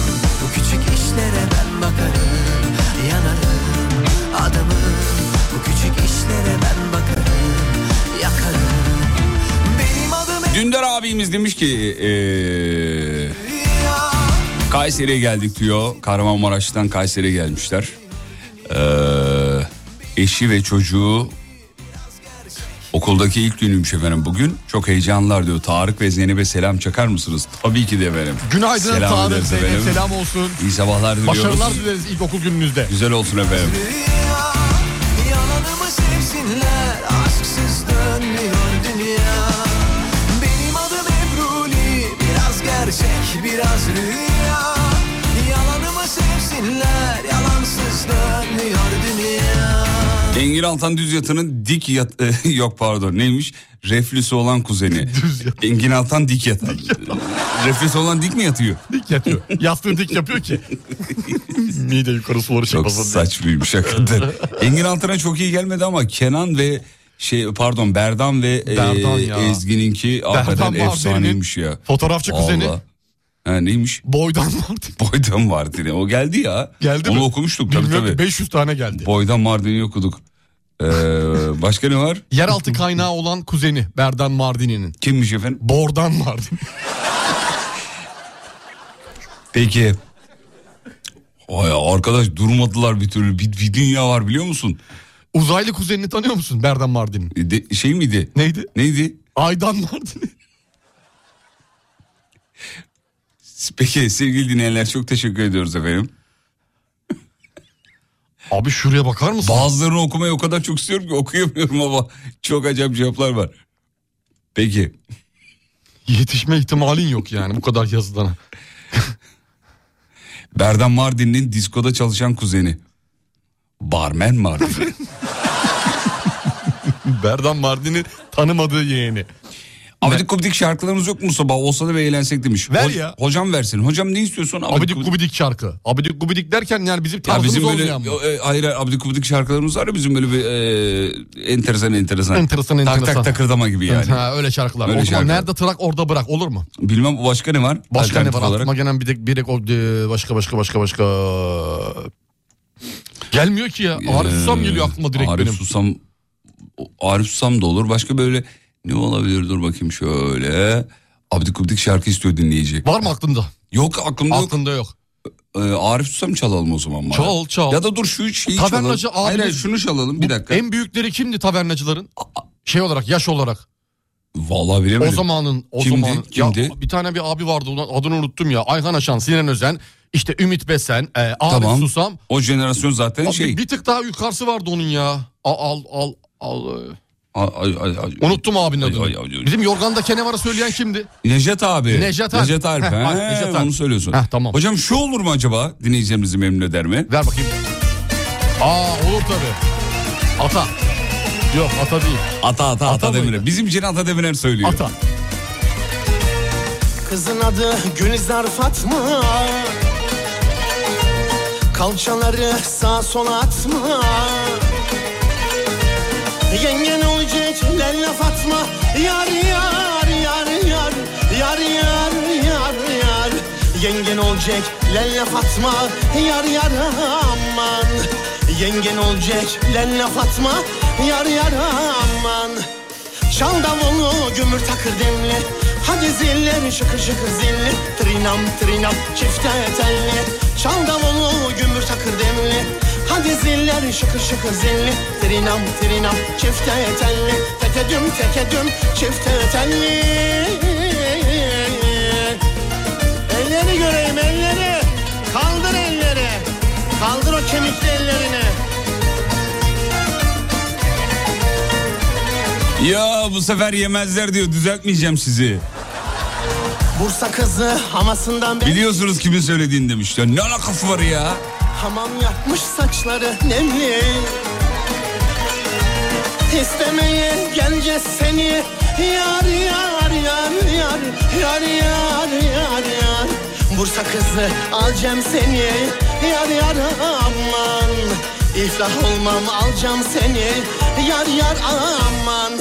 işlere ben bakarım Yanarım Adamım bu küçük işlere ben bakarım Yakarım Benim adım Dündar abimiz demiş ki eee Kayseri'ye geldik diyor. Kahramanmaraş'tan Kayseri'ye gelmişler. Eee, eşi ve çocuğu okuldaki ilk günüymüş efendim bugün. Çok heyecanlılar diyor. Tarık ve Zeynep'e selam çakar mısınız? Tabii ki de efendim. Günaydın Selam Tarık Zeynep efendim. selam olsun. İyi sabahlar diliyoruz. Başarılar dileriz ilkokul gününüzde. Güzel olsun efendim. Rüya Yalanımı sevsinler Aşksız dönmüyor dünya Benim adım Ebruli Biraz gerçek biraz rüya Yalanımı sevsinler Engin Altan Düz Yatan'ın dik yat... yok pardon neymiş? Reflüsü olan kuzeni. Engin Altan dik yatan. Reflüsü olan dik mi yatıyor? Dik yatıyor. Yastığını dik yapıyor ki. Mide yukarı suları Çok çıkmasın diye. saçmaymış hakikaten. Engin Altan'a çok iyi gelmedi ama Kenan ve şey pardon Berdan ve e, Berdan ya. Ezgi'ninki hakikaten efsaneymiş ya. Fotoğrafçı kuzeni. Ha, neymiş? Boydan Mardin. Boydan Mardin'i. O geldi ya. Geldi Onu mi? okumuştuk tabii Bilmiyorum tabii. 500 tane geldi. Boydan Mardin'i okuduk. Ee, başka ne var? Yeraltı kaynağı olan kuzeni Berdan Mardini'nin. Kimmiş efendim? Bordan Mardin. Peki. Vay arkadaş durmadılar bir türlü. Bir, bir dünya var biliyor musun? Uzaylı kuzenini tanıyor musun Berdan Mardin'in? E, De, şey miydi? Neydi? Neydi? Aydan Mardin. Peki sevgili dinleyenler çok teşekkür ediyoruz efendim. Abi şuraya bakar mısın? Bazılarını okumayı o kadar çok istiyorum ki okuyamıyorum ama çok acayip cevaplar var. Peki. Yetişme ihtimalin yok yani bu kadar yazıdan. Berdan Mardin'in diskoda çalışan kuzeni. Barmen Mardin. Berdan Mardin'i tanımadığı yeğeni. Abidik gubidik şarkılarımız yok mu sabah? Olsa da bir eğlensek demiş. Ver ya. Hocam versin. Hocam ne istiyorsun? Abidik gubidik şarkı. Abidik gubidik derken yani bizim Ya tarzımız bizim böyle olmayan mı? e, hayır hayır, abidik gubidik şarkılarımız var ya bizim böyle bir e, enteresan enteresan. Enteresan, Tak enteresan. tak takırdama gibi yani. Ha, öyle şarkılar. Öyle o zaman şarkılar. nerede trak orada bırak olur mu? Bilmem başka ne var? Başka ne Alternatif var olarak? aklıma gelen bir de bir de o- e, başka başka başka başka. Gelmiyor ki ya. Arif Susam geliyor aklıma direkt Arif benim. Susam Arif Susam da olur. Başka böyle ne olabilir dur bakayım şöyle. Abidik gubidik şarkı istiyor dinleyici. Var mı aklında? Yok aklımda yok. Aklında yok. Ee, Arif Susam çalalım o zaman. bari. Çal çal. Ya da dur şu şeyi Tavernacı çalalım. Hayır, hayır abimiz- şunu çalalım bir dakika. En büyükleri kimdi tavernacıların? Şey olarak yaş olarak. Vallahi bilemedim. O zamanın o Kimdi? zamanın Kimdi? Ya, bir tane bir abi vardı adını unuttum ya. Ayhan Aşan, Sinan Özen, işte Ümit Besen, e, Arif Tamam. Susam. O jenerasyon zaten Abi şey. Bir tık daha yukarısı vardı onun ya. Al al al. al. Ay, ay, ay. Unuttum abinin adını. ay, ay, ay. Bizim Yorgan'da Kenevar'ı söyleyen kimdi? Necdet abi. Necdet Alp. Necdet Alp. Heh, He, Necdet Alp. onu söylüyorsun. Heh, tamam. Hocam şu olur mu acaba? Dinleyicilerimizi memnun eder mi? Ver bakayım. Aa olur tabii. Ata. Yok ata değil. Ata ata ata, Ata mıydı? Demirer. Bizim için Ata Demirer söylüyor. Ata. Kızın adı Gülizar Fatma Kalçaları sağ sola atma Yengen olacak? Lella Fatma Yar yar yar yar Yar yar yar yar. Yengen olacak? Lella Fatma Yar yar aman. Yengen olacak? Lella Fatma Yar yar aman. Çal davulu gümür takır demli Hadi zilleri şıkır şıkır zilli Trinam trinam çifte telli Çal davulu gümür takır demli Hadi zilleri şıkır şıkır zilli Trinam trinam çifte telli Teke düm teke düm çifte telli Elleri göreyim elleri Kaldır elleri Kaldır o kemikli ellerini Ya bu sefer yemezler diyor düzeltmeyeceğim sizi. Bursa kızı hamasından Biliyorsunuz kimin söylediğini demiş. Ya ne alakası var ya? Hamam yapmış saçları nemli. İstemeye geleceğiz seni Yar yar yar yar Yar yar yar yar. Bursa kızı alacağım seni Yar yar aman. İflah olmam alacağım seni Yar yar aman.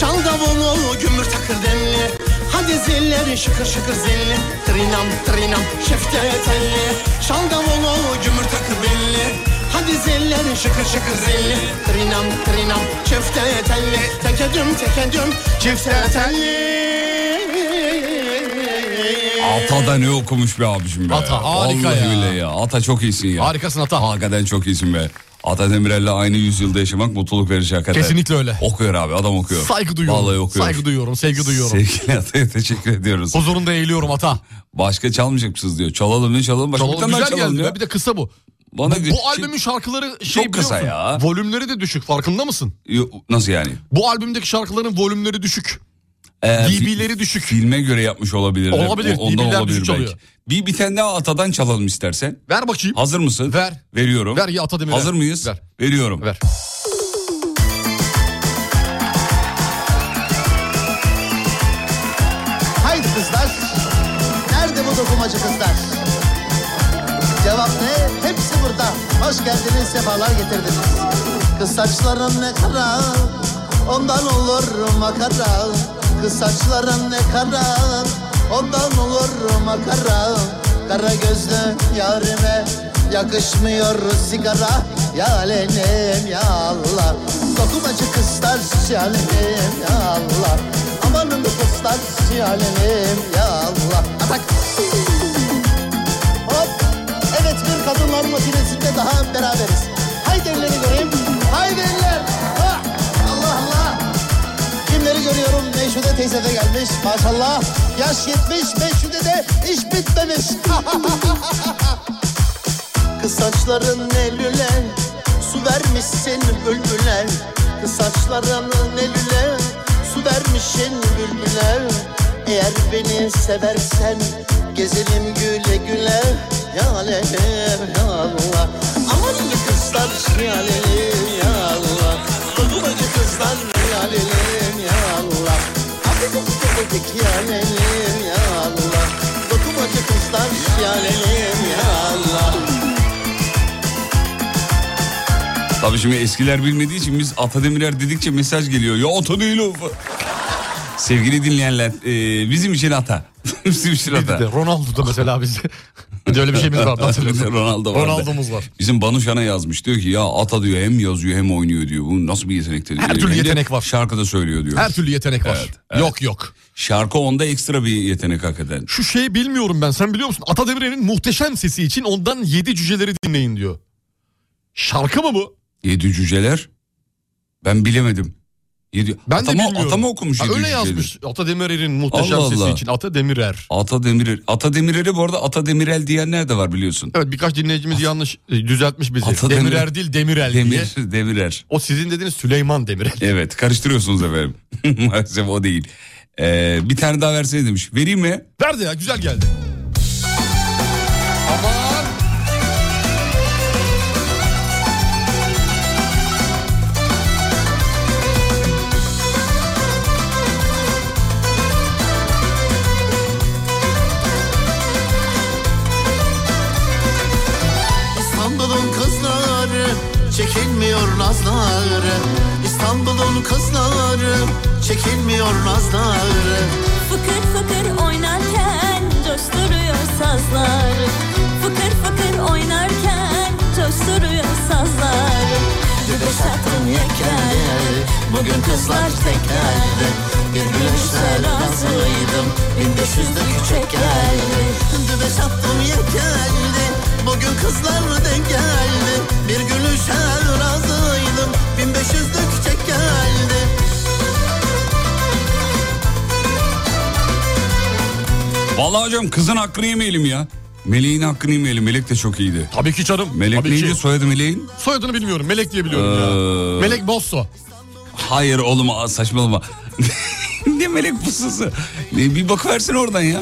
Çal davulu gümür takır demli Hadi zilleri şıkır şıkır zilli. Trinam trinam şefte telli Çal davulu gümür takır belli. Hadi zilleri şıkır şıkır zilli. Trinam trinam şefte telli Tekedüm tekedüm çifte telli Ata da ne okumuş be abicim be. Ata, harika Vallahi ya. billahi ya. Ata çok iyisin ya. Harikasın Ata. Hakikaten çok iyisin be. Ata Demirel'le aynı yüzyılda yaşamak mutluluk verici hakikaten. Kesinlikle öyle. Okuyor abi adam okuyor. Saygı duyuyorum. Vallahi okuyor. Saygı duyuyorum, sevgi duyuyorum. Sevgili Ata'ya teşekkür ediyoruz. Huzurunda eğiliyorum ata. Başka çalmayacak mısınız diyor. Çalalım ne çalalım. Başka Çalalım, güzel geldi ya. Bir de kısa bu. Bana bu, bu albümün şarkıları şey Çok kısa ya. Volümleri de düşük farkında mısın? Yo, Nasıl yani? Bu albümdeki şarkıların volümleri düşük. Ee, DB'leri düşük. Filme göre yapmış olabilirler. Olabilir, O- Ondan DB'ler olabilir düşük belki. çalıyor. Bir, bir tane daha Ata'dan çalalım istersen. Ver bakayım. Hazır mısın? Ver. Veriyorum. Ver ya Ata Demir'e. Hazır mıyız? Ver. Veriyorum. Ver. Haydi kızlar. Nerede bu dokumacı kızlar? Cevap ne? Hepsi burada. Hoş geldiniz, sefalar getirdiniz. Kız saçların ne kara, ondan olur makara. Kız saçların ne kara, ondan olur makara. Kara gözlü yarime yakışmıyor sigara. Ya alenem ya Allah. Dokumacı kızlar şalenim ya Allah. Amanın kızlar şalenim ya Allah. Atak. Hop. Evet bir kadınlar makinesinde daha beraberiz. De gelmiş maşallah. Yaş yetmiş beşinde de iş bitmemiş. Kız saçların elüle su vermişsin bülbüle. Kız saçların elüle su vermişsin bülbüle. Eğer beni seversen gezelim güle güle. Ya alem ya Allah. Aman kızlar ya alem ya Allah. Dokunmacı kızlar ya alem ya Allah. Affedecek ya alem ya Allah. Dokunmacı kızlar ya alem ya Allah. Tabii şimdi eskiler bilmediği için biz Ata Demirer dedikçe mesaj geliyor. Ya ata değil o. Sevgili dinleyenler e, bizim için ata. bizim için Bir ata. de Ronaldo da mesela bize. De öyle bir şeyimiz vardı hatırlıyorsun. Ronaldo vardı. Ronaldo'muz var. Bizim Banu Şan'a yazmış. Diyor ki ya ata diyor hem yazıyor hem oynuyor diyor. Bu nasıl bir yetenek diyor. Her türlü Hem yetenek var. Şarkıda söylüyor diyor. Her türlü yetenek var. Evet, evet. Yok yok. Şarkı onda ekstra bir yetenek hakikaten. Şu şeyi bilmiyorum ben. Sen biliyor musun? Ata Demirer'in muhteşem sesi için ondan yedi cüceleri dinleyin diyor. Şarkı mı bu? Yedi cüceler. Ben bilemedim. Yedi... Ben ata de bilmiyorum. ata mı okumuş Ha, öyle yazmış. Ata Demirer'in muhteşem Allah sesi Allah. için. Ata Demirer. Ata Demirer. Ata Demirer'i bu arada Ata Demirel diyenler de var biliyorsun. Evet birkaç dinleyicimiz yanlış e, düzeltmiş bizi. Ata Demirer Demir- değil Demirel diye. Demir, Demirer. O sizin dediğiniz Süleyman Demirel. Evet karıştırıyorsunuz efendim. Maalesef o değil. Ee, bir tane daha versene demiş. Vereyim mi? Verdi ya güzel geldi. Nazları İstanbul'un kızları çekilmiyor nazları. Fıkır fıkır oynarken coşturuyor sazlar. Fıkır fıkır oynarken coşturuyor sazlar. Dübe sattım yekeldi Bugün kızlar tekeldi Bir gülüşle razıydım Bin beş yüzlük çek geldi. Dübe yekeldi Bugün kızlar denk geldi Bir gülüşe razıydım Bin beş yüzlük çek geldi Vallahi hocam kızın hakkını yemeyelim ya. Meleğin hakkını yemeyelim. Melek de çok iyiydi. Tabii ki canım. Melek Tabii neydi ki. soyadı Meleğin? Soyadını bilmiyorum. Melek diye biliyorum Ee, ya. Melek Bosso. Hayır oğlum aa, saçmalama. ne melek pususu? Ne, bir bakıversin oradan ya.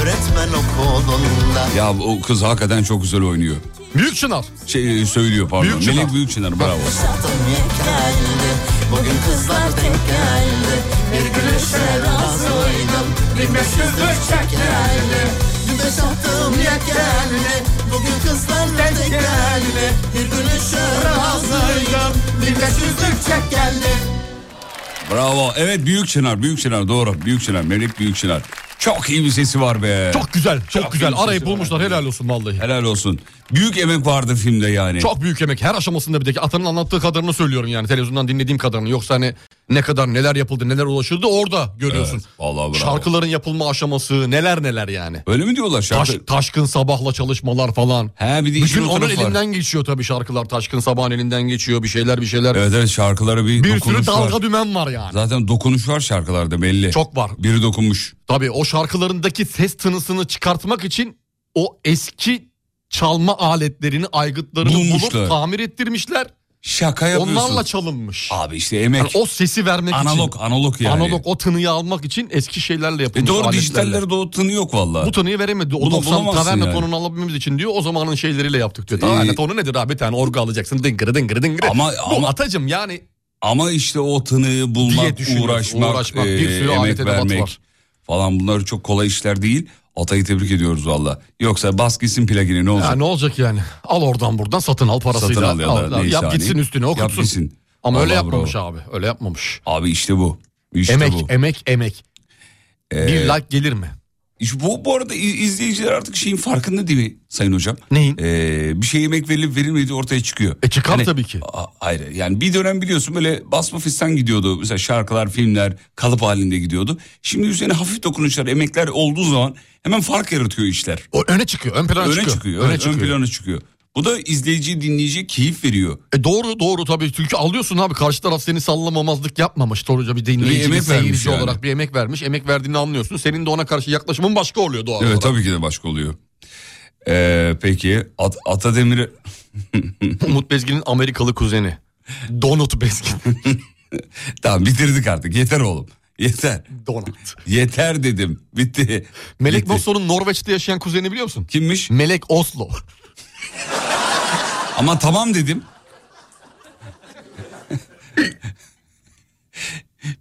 Öğretmen okulunda Ya o kız hakikaten çok güzel oynuyor. Büyük Çınar. Şey söylüyor pardon. Büyük Çınar. Melek Büyükçınar bravo. sattım yekeldi Bugün kızlar denk geldi Bir gülüşe razıydım Bin beş yüzlük çek geldi Dübe sattım yekeldi Bugün kızlar denk geldi Bir gülüşe razıydım Bin beş yüzlük çek geldi Bravo. Evet Büyük Çınar, Büyük Çınar doğru. Büyük Çınar, Melek Büyük Çınar. Çok iyi bir sesi var be. Çok güzel. Çok, Çok güzel. Arayıp sesi var. bulmuşlar. Helal olsun vallahi. Helal olsun. Büyük emek vardı filmde yani. Çok büyük emek. Her aşamasında bir de Atanın anlattığı kadarını söylüyorum yani. Televizyondan dinlediğim kadarını. Yoksa hani ne kadar neler yapıldı neler ulaşıldı orada görüyorsun. Evet, vallahi bravo. Şarkıların yapılma aşaması neler neler yani. Öyle mi diyorlar şarkı? Taş, taşkın sabahla çalışmalar falan. He bir de Bütün onun var. elinden geçiyor tabii şarkılar. Taşkın sabahın elinden geçiyor bir şeyler bir şeyler. Evet evet şarkılara bir, bir sürü dokunuş dalga var. dümen var yani. Zaten dokunuş var şarkılarda belli. Çok var. Biri dokunmuş. Tabii o şarkılarındaki ses tınısını çıkartmak için o eski çalma aletlerini, aygıtlarını Bulmuşlar. bulup tamir ettirmişler. Şaka yapıyorsun. Onlarla çalınmış. Abi işte emek. Yani o sesi vermek analog, için. analog yani. Analog o tınıyı almak için eski şeylerle E yapılmış doğru aletlerle. dijitallerde o tını yok valla. Bu tınıyı veremedi. O Bunu 90 bulamazsın taverna yani. tonunu alabilmemiz için diyor. O zamanın şeyleriyle yaptık diyor. Taverna Ee, tonu nedir abi? Bir tane orgu alacaksın. Dıngırı dıngırı dıngırı. Ama- Bu ama- atacım yani Ama işte o tını Diye bulmak, uğraşmak, uğraşmak, bir e, sürü alet emek vermek var. falan bunlar çok kolay işler değil. Atay'ı tebrik ediyoruz valla. Yoksa bas gitsin plugini ne olacak? Ya ne olacak yani? Al oradan buradan satın al parasıyla. Satın al ya da Al, neyse yap hani. gitsin üstüne Yap okutsun. gitsin. Ama öyle Vallahi yapmamış bravo. abi. Öyle yapmamış. Abi işte bu. İşte emek, bu. emek, emek. Ee, Bir like gelir mi? Bu, bu arada iz- izleyiciler artık şeyin farkında değil mi Sayın Hocam? Neyin? Ee, bir şeye emek verilip verilmediği ortaya çıkıyor. E çıkar Hani- tabii ki. A- Hayır yani bir dönem biliyorsun böyle basma fistan gidiyordu. Mesela şarkılar, filmler kalıp halinde gidiyordu. Şimdi üzerine hafif dokunuşlar, emekler olduğu zaman hemen fark yaratıyor işler. O öne çıkıyor. Ön plana öne çıkıyor. çıkıyor. Öne evet, çıkıyor. Ön plana çıkıyor. Bu da izleyici dinleyici keyif veriyor. E doğru doğru tabii çünkü alıyorsun abi karşı taraf seni sallamamazlık yapmamış doğruca bir dinleyici Bir bir, seyirci yani. olarak bir emek vermiş emek verdiğini anlıyorsun senin de ona karşı yaklaşımın başka oluyor doğal Evet olarak. tabii ki de başka oluyor. Ee, peki At Atademir Umut Bezgin'in Amerikalı kuzeni Donut Bezgin tamam bitirdik artık yeter oğlum. Yeter. Donut. Yeter dedim. Bitti. Melek Bitti. Mosso'nun Norveç'te yaşayan kuzeni biliyor musun? Kimmiş? Melek Oslo. Ama tamam dedim.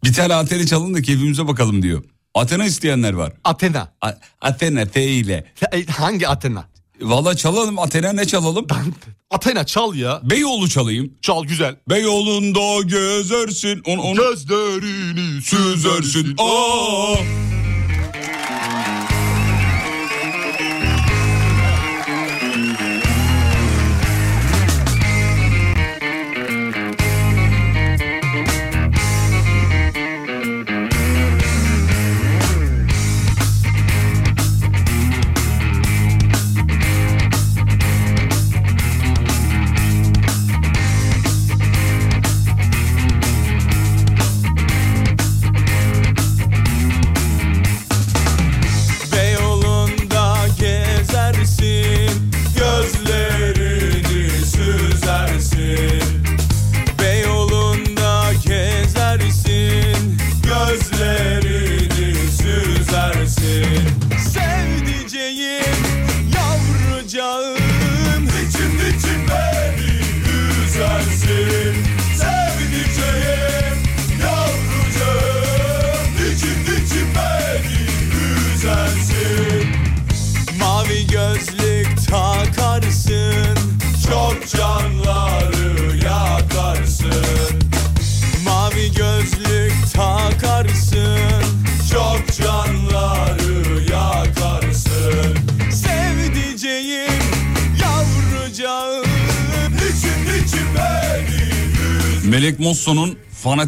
bir tane Athena çalın da keyfimize bakalım diyor. Athena isteyenler var. Athena. A- Athena T ile. E, Hangi Athena? Valla çalalım Athena ne çalalım? Athena çal ya. Beyoğlu çalayım. Çal güzel. Beyoğlu'nda gezersin. Onu, onu... Gözlerini süzersin. Aa!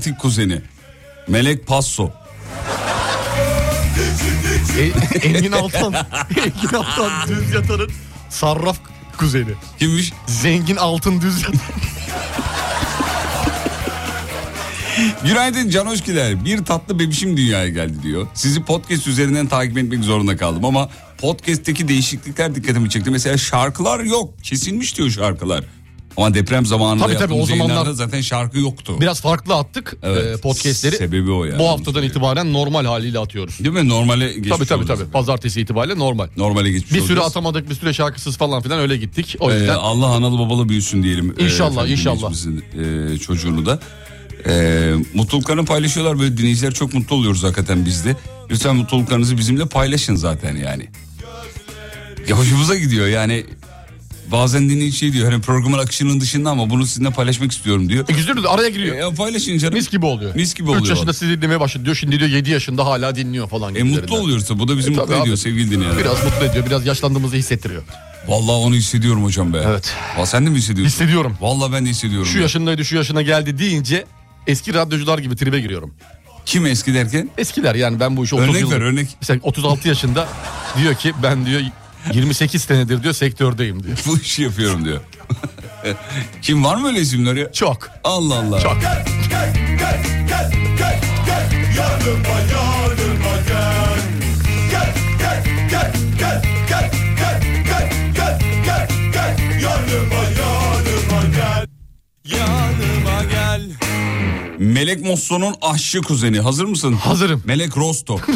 Fanatik kuzeni. Melek Passo. E, Engin Altan. Engin Altan düz yatanın sarraf kuzeni. Kimmiş? Zengin altın düz yatan. Günaydın Canoşkiler. Bir tatlı bebişim dünyaya geldi diyor. Sizi podcast üzerinden takip etmek zorunda kaldım ama podcast'teki değişiklikler dikkatimi çekti. Mesela şarkılar yok. Kesilmiş diyor şarkılar. Ama deprem zamanında Tabii tabii, o zamanlar- zaten şarkı yoktu. Biraz farklı attık Evet, e, podcastleri. sebebi o yani. Bu haftadan itibaren normal haliyle atıyoruz. Değil mi? Normale geçmiş Tabii tabii tabii. Pazartesi itibariyle normal. Normale geçmiş Bir süre olacağız. atamadık, bir süre şarkısız falan filan öyle gittik. O Ee, yüzden Allah analı babalı büyüsün diyelim. Ee, İnşallah, efendim, inşallah. e, çocuğunu da. Ee, mutluluklarını paylaşıyorlar böyle dinleyiciler çok mutlu oluyoruz hakikaten biz de. Lütfen mutluluklarınızı bizimle paylaşın zaten yani. Ya hoşumuza gidiyor yani. Bazen dinleyici şey diyor hani programın akışının dışında ama bunu sizinle paylaşmak istiyorum diyor. E güzel araya giriyor. E, paylaşın canım. Mis gibi oluyor. Mis gibi 3 oluyor. yaşında sizi dinlemeye başladı diyor. Şimdi diyor 7 yaşında hala dinliyor falan. E mutlu oluyorsa bu da bizi E, mutlu ediyor abi. sevgili dinleyenler. Biraz mutlu ediyor. Biraz yaşlandığımızı hissettiriyor. Vallahi onu hissediyorum hocam be. Evet. Aa, sen de mi hissediyorsun? Hissediyorum. Vallahi ben de hissediyorum. Şu ya. yaşındaydı şu yaşına geldi deyince eski radyocular gibi tribe giriyorum. Kim eski derken? Eskiler yani ben bu işi 30 Örnek yıldır- ver örnek. Mesela 36 yaşında diyor ki ben diyor 28 senedir diyor sektördeyim diyor. Bu işi yapıyorum diyor. Kim var mı öyle isimler ya? Çok. Allah Allah. Çok. Yanıma yanıma gel Gel gel gel gel gel gel gel gel gel gel Yanıma yanıma gel Yanıma gel Melek Mosso'nun aşçı kuzeni. Hazır mısın? Hazırım. Melek Rosto.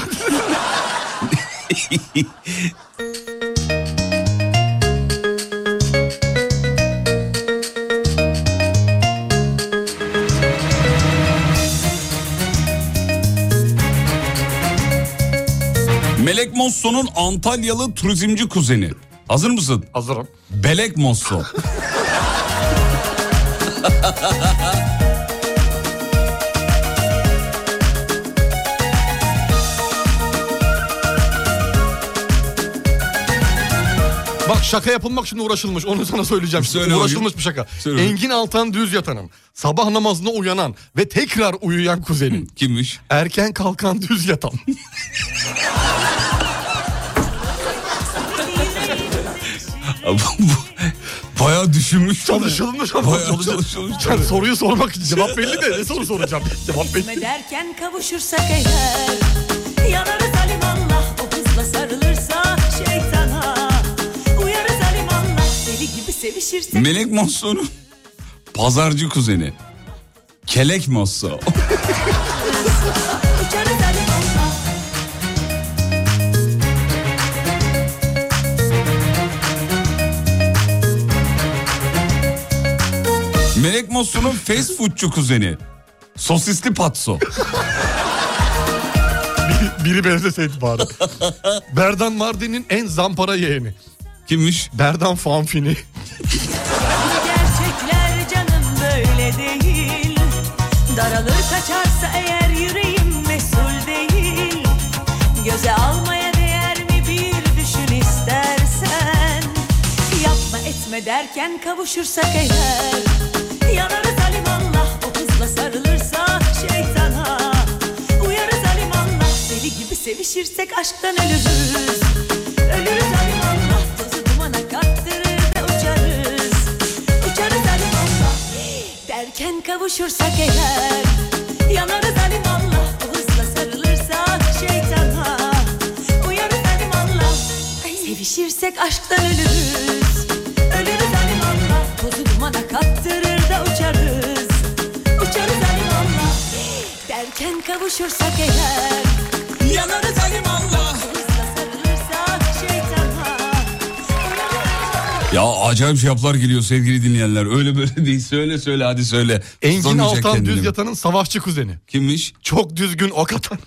Melek Mosso'nun Antalyalı turizmci kuzeni. Hazır mısın? Hazırım. Belek Mosso. Bak şaka yapılmak için uğraşılmış onu sana söyleyeceğim. Söyle uğraşılmış bir şaka. Söyle. Engin Altan düz yatanın, sabah namazına uyanan ve tekrar uyuyan kuzenin. Kimmiş? Erken kalkan düz yatan. Bayağı düşünmüş. Çalışılmış ama Bayağı çalışılmış. çalışılmış. Yani soruyu sormak için cevap belli de ne soru soracağım? Cevap belli. Derken kavuşursak eğer Yanarız alimallah o hızla sarılırsa şeytana Uyarız alimallah deli gibi sevişirsek Melek Mosso'nun pazarcı kuzeni. Kelek Mosso. Melek Mosso'nun fast foodçu kuzeni. Sosisli patso. Biri, biri benzeseydi bari. Berdan Mardin'in en zampara yeğeni. Kimmiş? Berdan Fanfini. Gerçekler canım böyle değil Daralır kaçarsa eğer yüreğim mesul değil Göze almaya değer mi bir düşün istersen Yapma etme derken kavuşursak eğer Alimallah o hızla sarılırsa şeytana Uyarız alimallah deli gibi sevişirsek aşktan ölürüz. Ölürüz alimallah tozu dumana kattırır da uçarız. Uçarız alimallah derken kavuşursak eğer Yanarız alimallah o hızla sarılırsa şeytana Uyarız alimallah sevişirsek aşktan ölürüz. Ölürüz alimallah tozu dumana kattırır da uçarız derken kavuşursak eğer Yanarız alimallah Ya acayip cevaplar geliyor sevgili dinleyenler. Öyle böyle değil. Söyle söyle hadi söyle. Engin Altan kendini. düz yatanın savaşçı kuzeni. Kimmiş? Çok düzgün ok atan.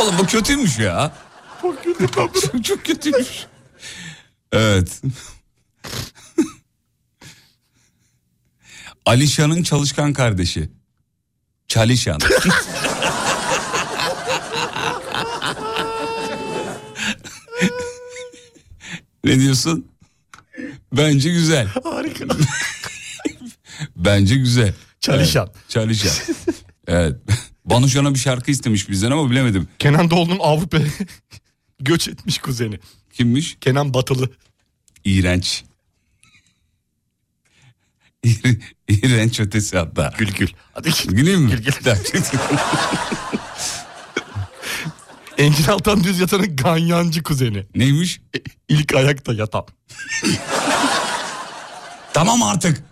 Oğlum bu kötüymüş ya. Çok kötü. çok, çok kötüymüş. Evet. Alişan'ın çalışkan kardeşi. Çalışan. ne diyorsun? Bence güzel. Harika. Bence güzel. Çalışan. Evet, çalışan. evet. Banuşan'a bir şarkı istemiş bizden ama bilemedim. Kenan Doğulu'nun Avrupa'ya göç etmiş kuzeni. Kimmiş? Kenan Batılı. İğrenç. İğ- İğrenç ötesi hatta. Gül gül. Hadi gül. Güleyim mi? Gül gül. Engin Altan düz yatanın ganyancı kuzeni. Neymiş? E, İlk ayakta yatan. Tamam artık.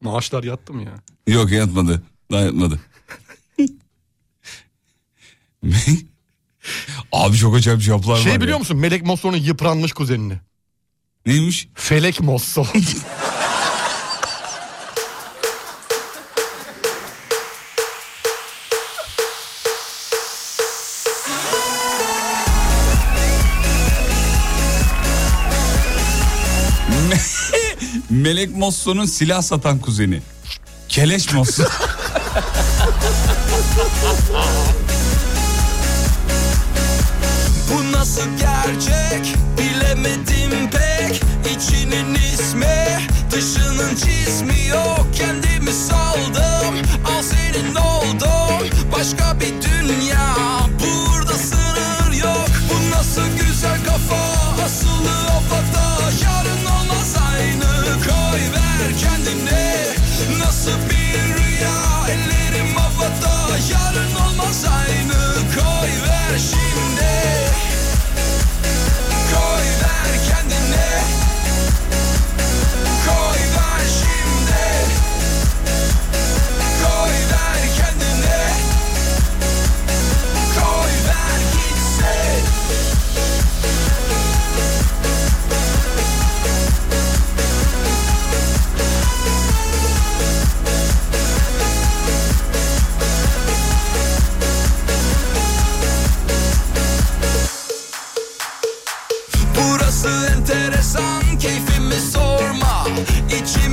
Maaşlar yattı mı ya? Yok yatmadı. Daha yatmadı. Abi çok acayip cevaplar var. Şey ya. biliyor musun Melek Mosso'nun yıpranmış kuzenini? Neymiş? Felek Mosso. Melek Mosso'nun silah satan kuzeni. Keleş Mosso. Bu nasıl gerçek bilemedim pek İçinin ismi dışının cismi yok. Kendimi saldım al senin oldum. Başka bir dünya burada sınır yok. Bu nasıl güzel kafa asılı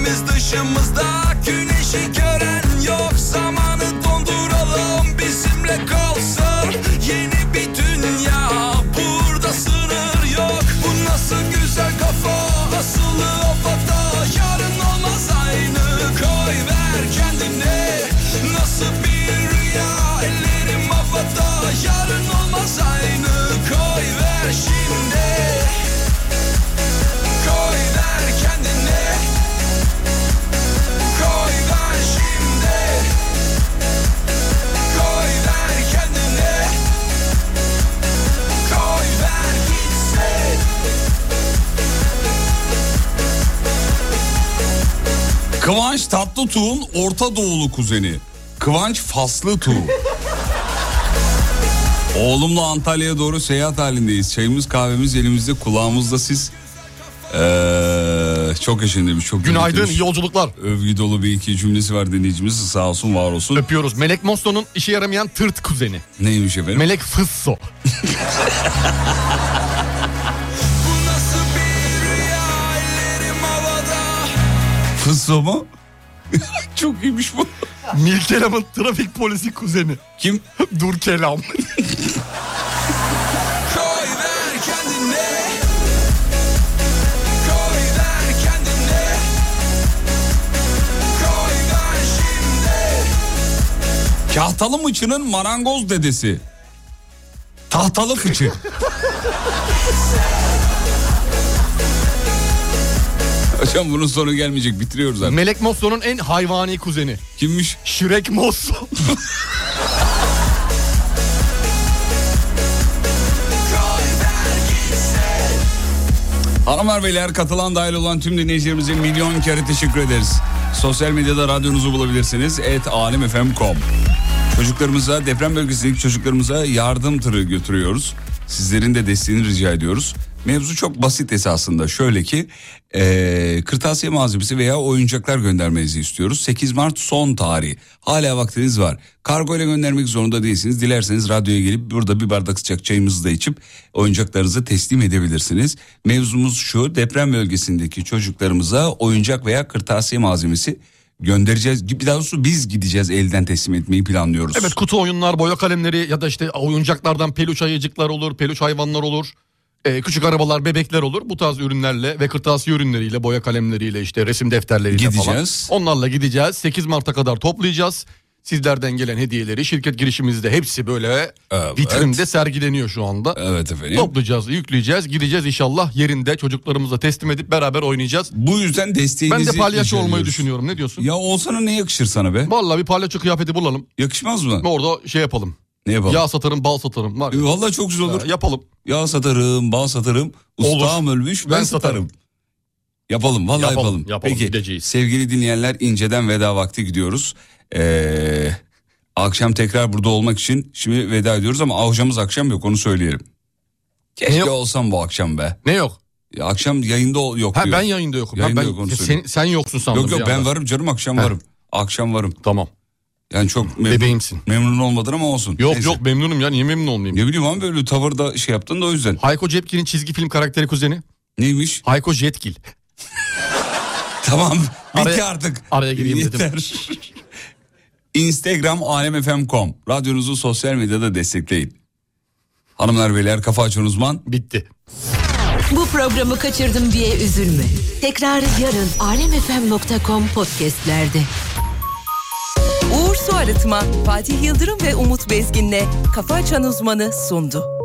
İçimiz dışımızda güneşi gören yok. Zamanı donduralım bizimle kalsın Kıvanç Tatlıtuğ'un Orta Doğulu kuzeni. Kıvanç Faslıtuğ. Oğlumla Antalya'ya doğru seyahat halindeyiz. Çayımız kahvemiz elimizde kulağımızda siz. Ee, çok yaşın demiş. Çok Günaydın, demiş. iyi yolculuklar. Övgü dolu bir iki cümlesi var dinleyicimiz. Sağ olsun var olsun. Öpüyoruz. Melek Mosso'nun işe yaramayan tırt kuzeni. Neymiş efendim? Melek Fısso. Fısso mu? çok iyiymiş bu. Milkelam'ın trafik polisi kuzeni. Kim? Dur Kelam. Kahtalı mıçının marangoz dedesi. Tahtalı fıçı. Hocam bunun sonu gelmeyecek bitiriyoruz artık. Melek Mosso'nun en hayvani kuzeni. Kimmiş? Şirek Mosso. Hanımlar beyler katılan dahil olan tüm dinleyicilerimize milyon kere teşekkür ederiz. Sosyal medyada radyonuzu bulabilirsiniz. Et alemfm.com Çocuklarımıza deprem bölgesindeki çocuklarımıza yardım tırı götürüyoruz. Sizlerin de desteğini rica ediyoruz. Mevzu çok basit esasında. Şöyle ki eee, kırtasiye malzemesi veya oyuncaklar göndermenizi istiyoruz. 8 Mart son tarih. Hala vaktiniz var. Kargo ile göndermek zorunda değilsiniz. Dilerseniz radyoya gelip burada bir bardak sıcak çayımızı da içip oyuncaklarınızı teslim edebilirsiniz. Mevzumuz şu deprem bölgesindeki çocuklarımıza oyuncak veya kırtasiye malzemesi göndereceğiz. Bir daha doğrusu biz gideceğiz elden teslim etmeyi planlıyoruz. Evet kutu oyunlar, boya kalemleri ya da işte oyuncaklardan peluş ayıcıklar olur, peluş hayvanlar olur. Ee, küçük arabalar, bebekler olur. Bu tarz ürünlerle ve kırtasiye ürünleriyle, boya kalemleriyle işte resim defterleriyle Gideceğiz. falan. Onlarla gideceğiz. 8 Mart'a kadar toplayacağız. Sizlerden gelen hediyeleri şirket girişimizde hepsi böyle Evet. vitrinde sergileniyor şu anda. Evet efendim. Toplayacağız, yükleyeceğiz, gideceğiz inşallah yerinde çocuklarımıza teslim edip beraber oynayacağız. Bu yüzden desteğinizi Ben de palyaço olmayı düşünüyorum. Ne diyorsun? Ya olsana ne yakışır sana be? Vallahi bir palyaço kıyafeti bulalım. Yakışmaz mı? Orada şey yapalım. Ne yapalım? Yağ satarım, bal satarım. Var. ya. E, Vallahi çok güzel olur. Ha, yapalım. Yağ satarım, bal satarım. Ustam ölmüş ben, Ben satarım. satarım. Yapalım vallahi yapalım. Yapalım, yapalım, Peki gideceğiz. sevgili dinleyenler inceden veda vakti gidiyoruz. Ee, akşam tekrar burada olmak için şimdi veda ediyoruz ama akşamımız akşam yok onu söyleyelim. Keşke yok? olsam bu akşam be. Ne yok? Ya, akşam yayında ol- yok Ha diyor. ben yayında yokum. Ha, Yayında ben, yok, sen, sen yoksun sandım. Yok yok ben varım canım akşam Heh. varım. Akşam varım. Tamam. Yani çok memnun, Bebeğimsin. memnun olmadın ama olsun. Yok Neyse. yok memnunum ya niye memnun olmayayım? Ne bileyim ama böyle tavırda şey yaptın da o yüzden. Hayko Cepkin'in çizgi film karakteri kuzeni. Neymiş? Hayko Jetgil. Tamam bitti Araya- artık. araya gireyim dedim. Yeter. Instagram alemfm.com Radyonuzu sosyal medyada destekleyin. Hanımlar beyler kafa açan uzman. Bitti. Bu programı kaçırdım diye üzülme. Tekrarı yarın alemfm.com podcastlerde. Arıtma, Fatih Yıldırım ve Umut Bezgin'le Kafa Açan Uzman'ı sundu.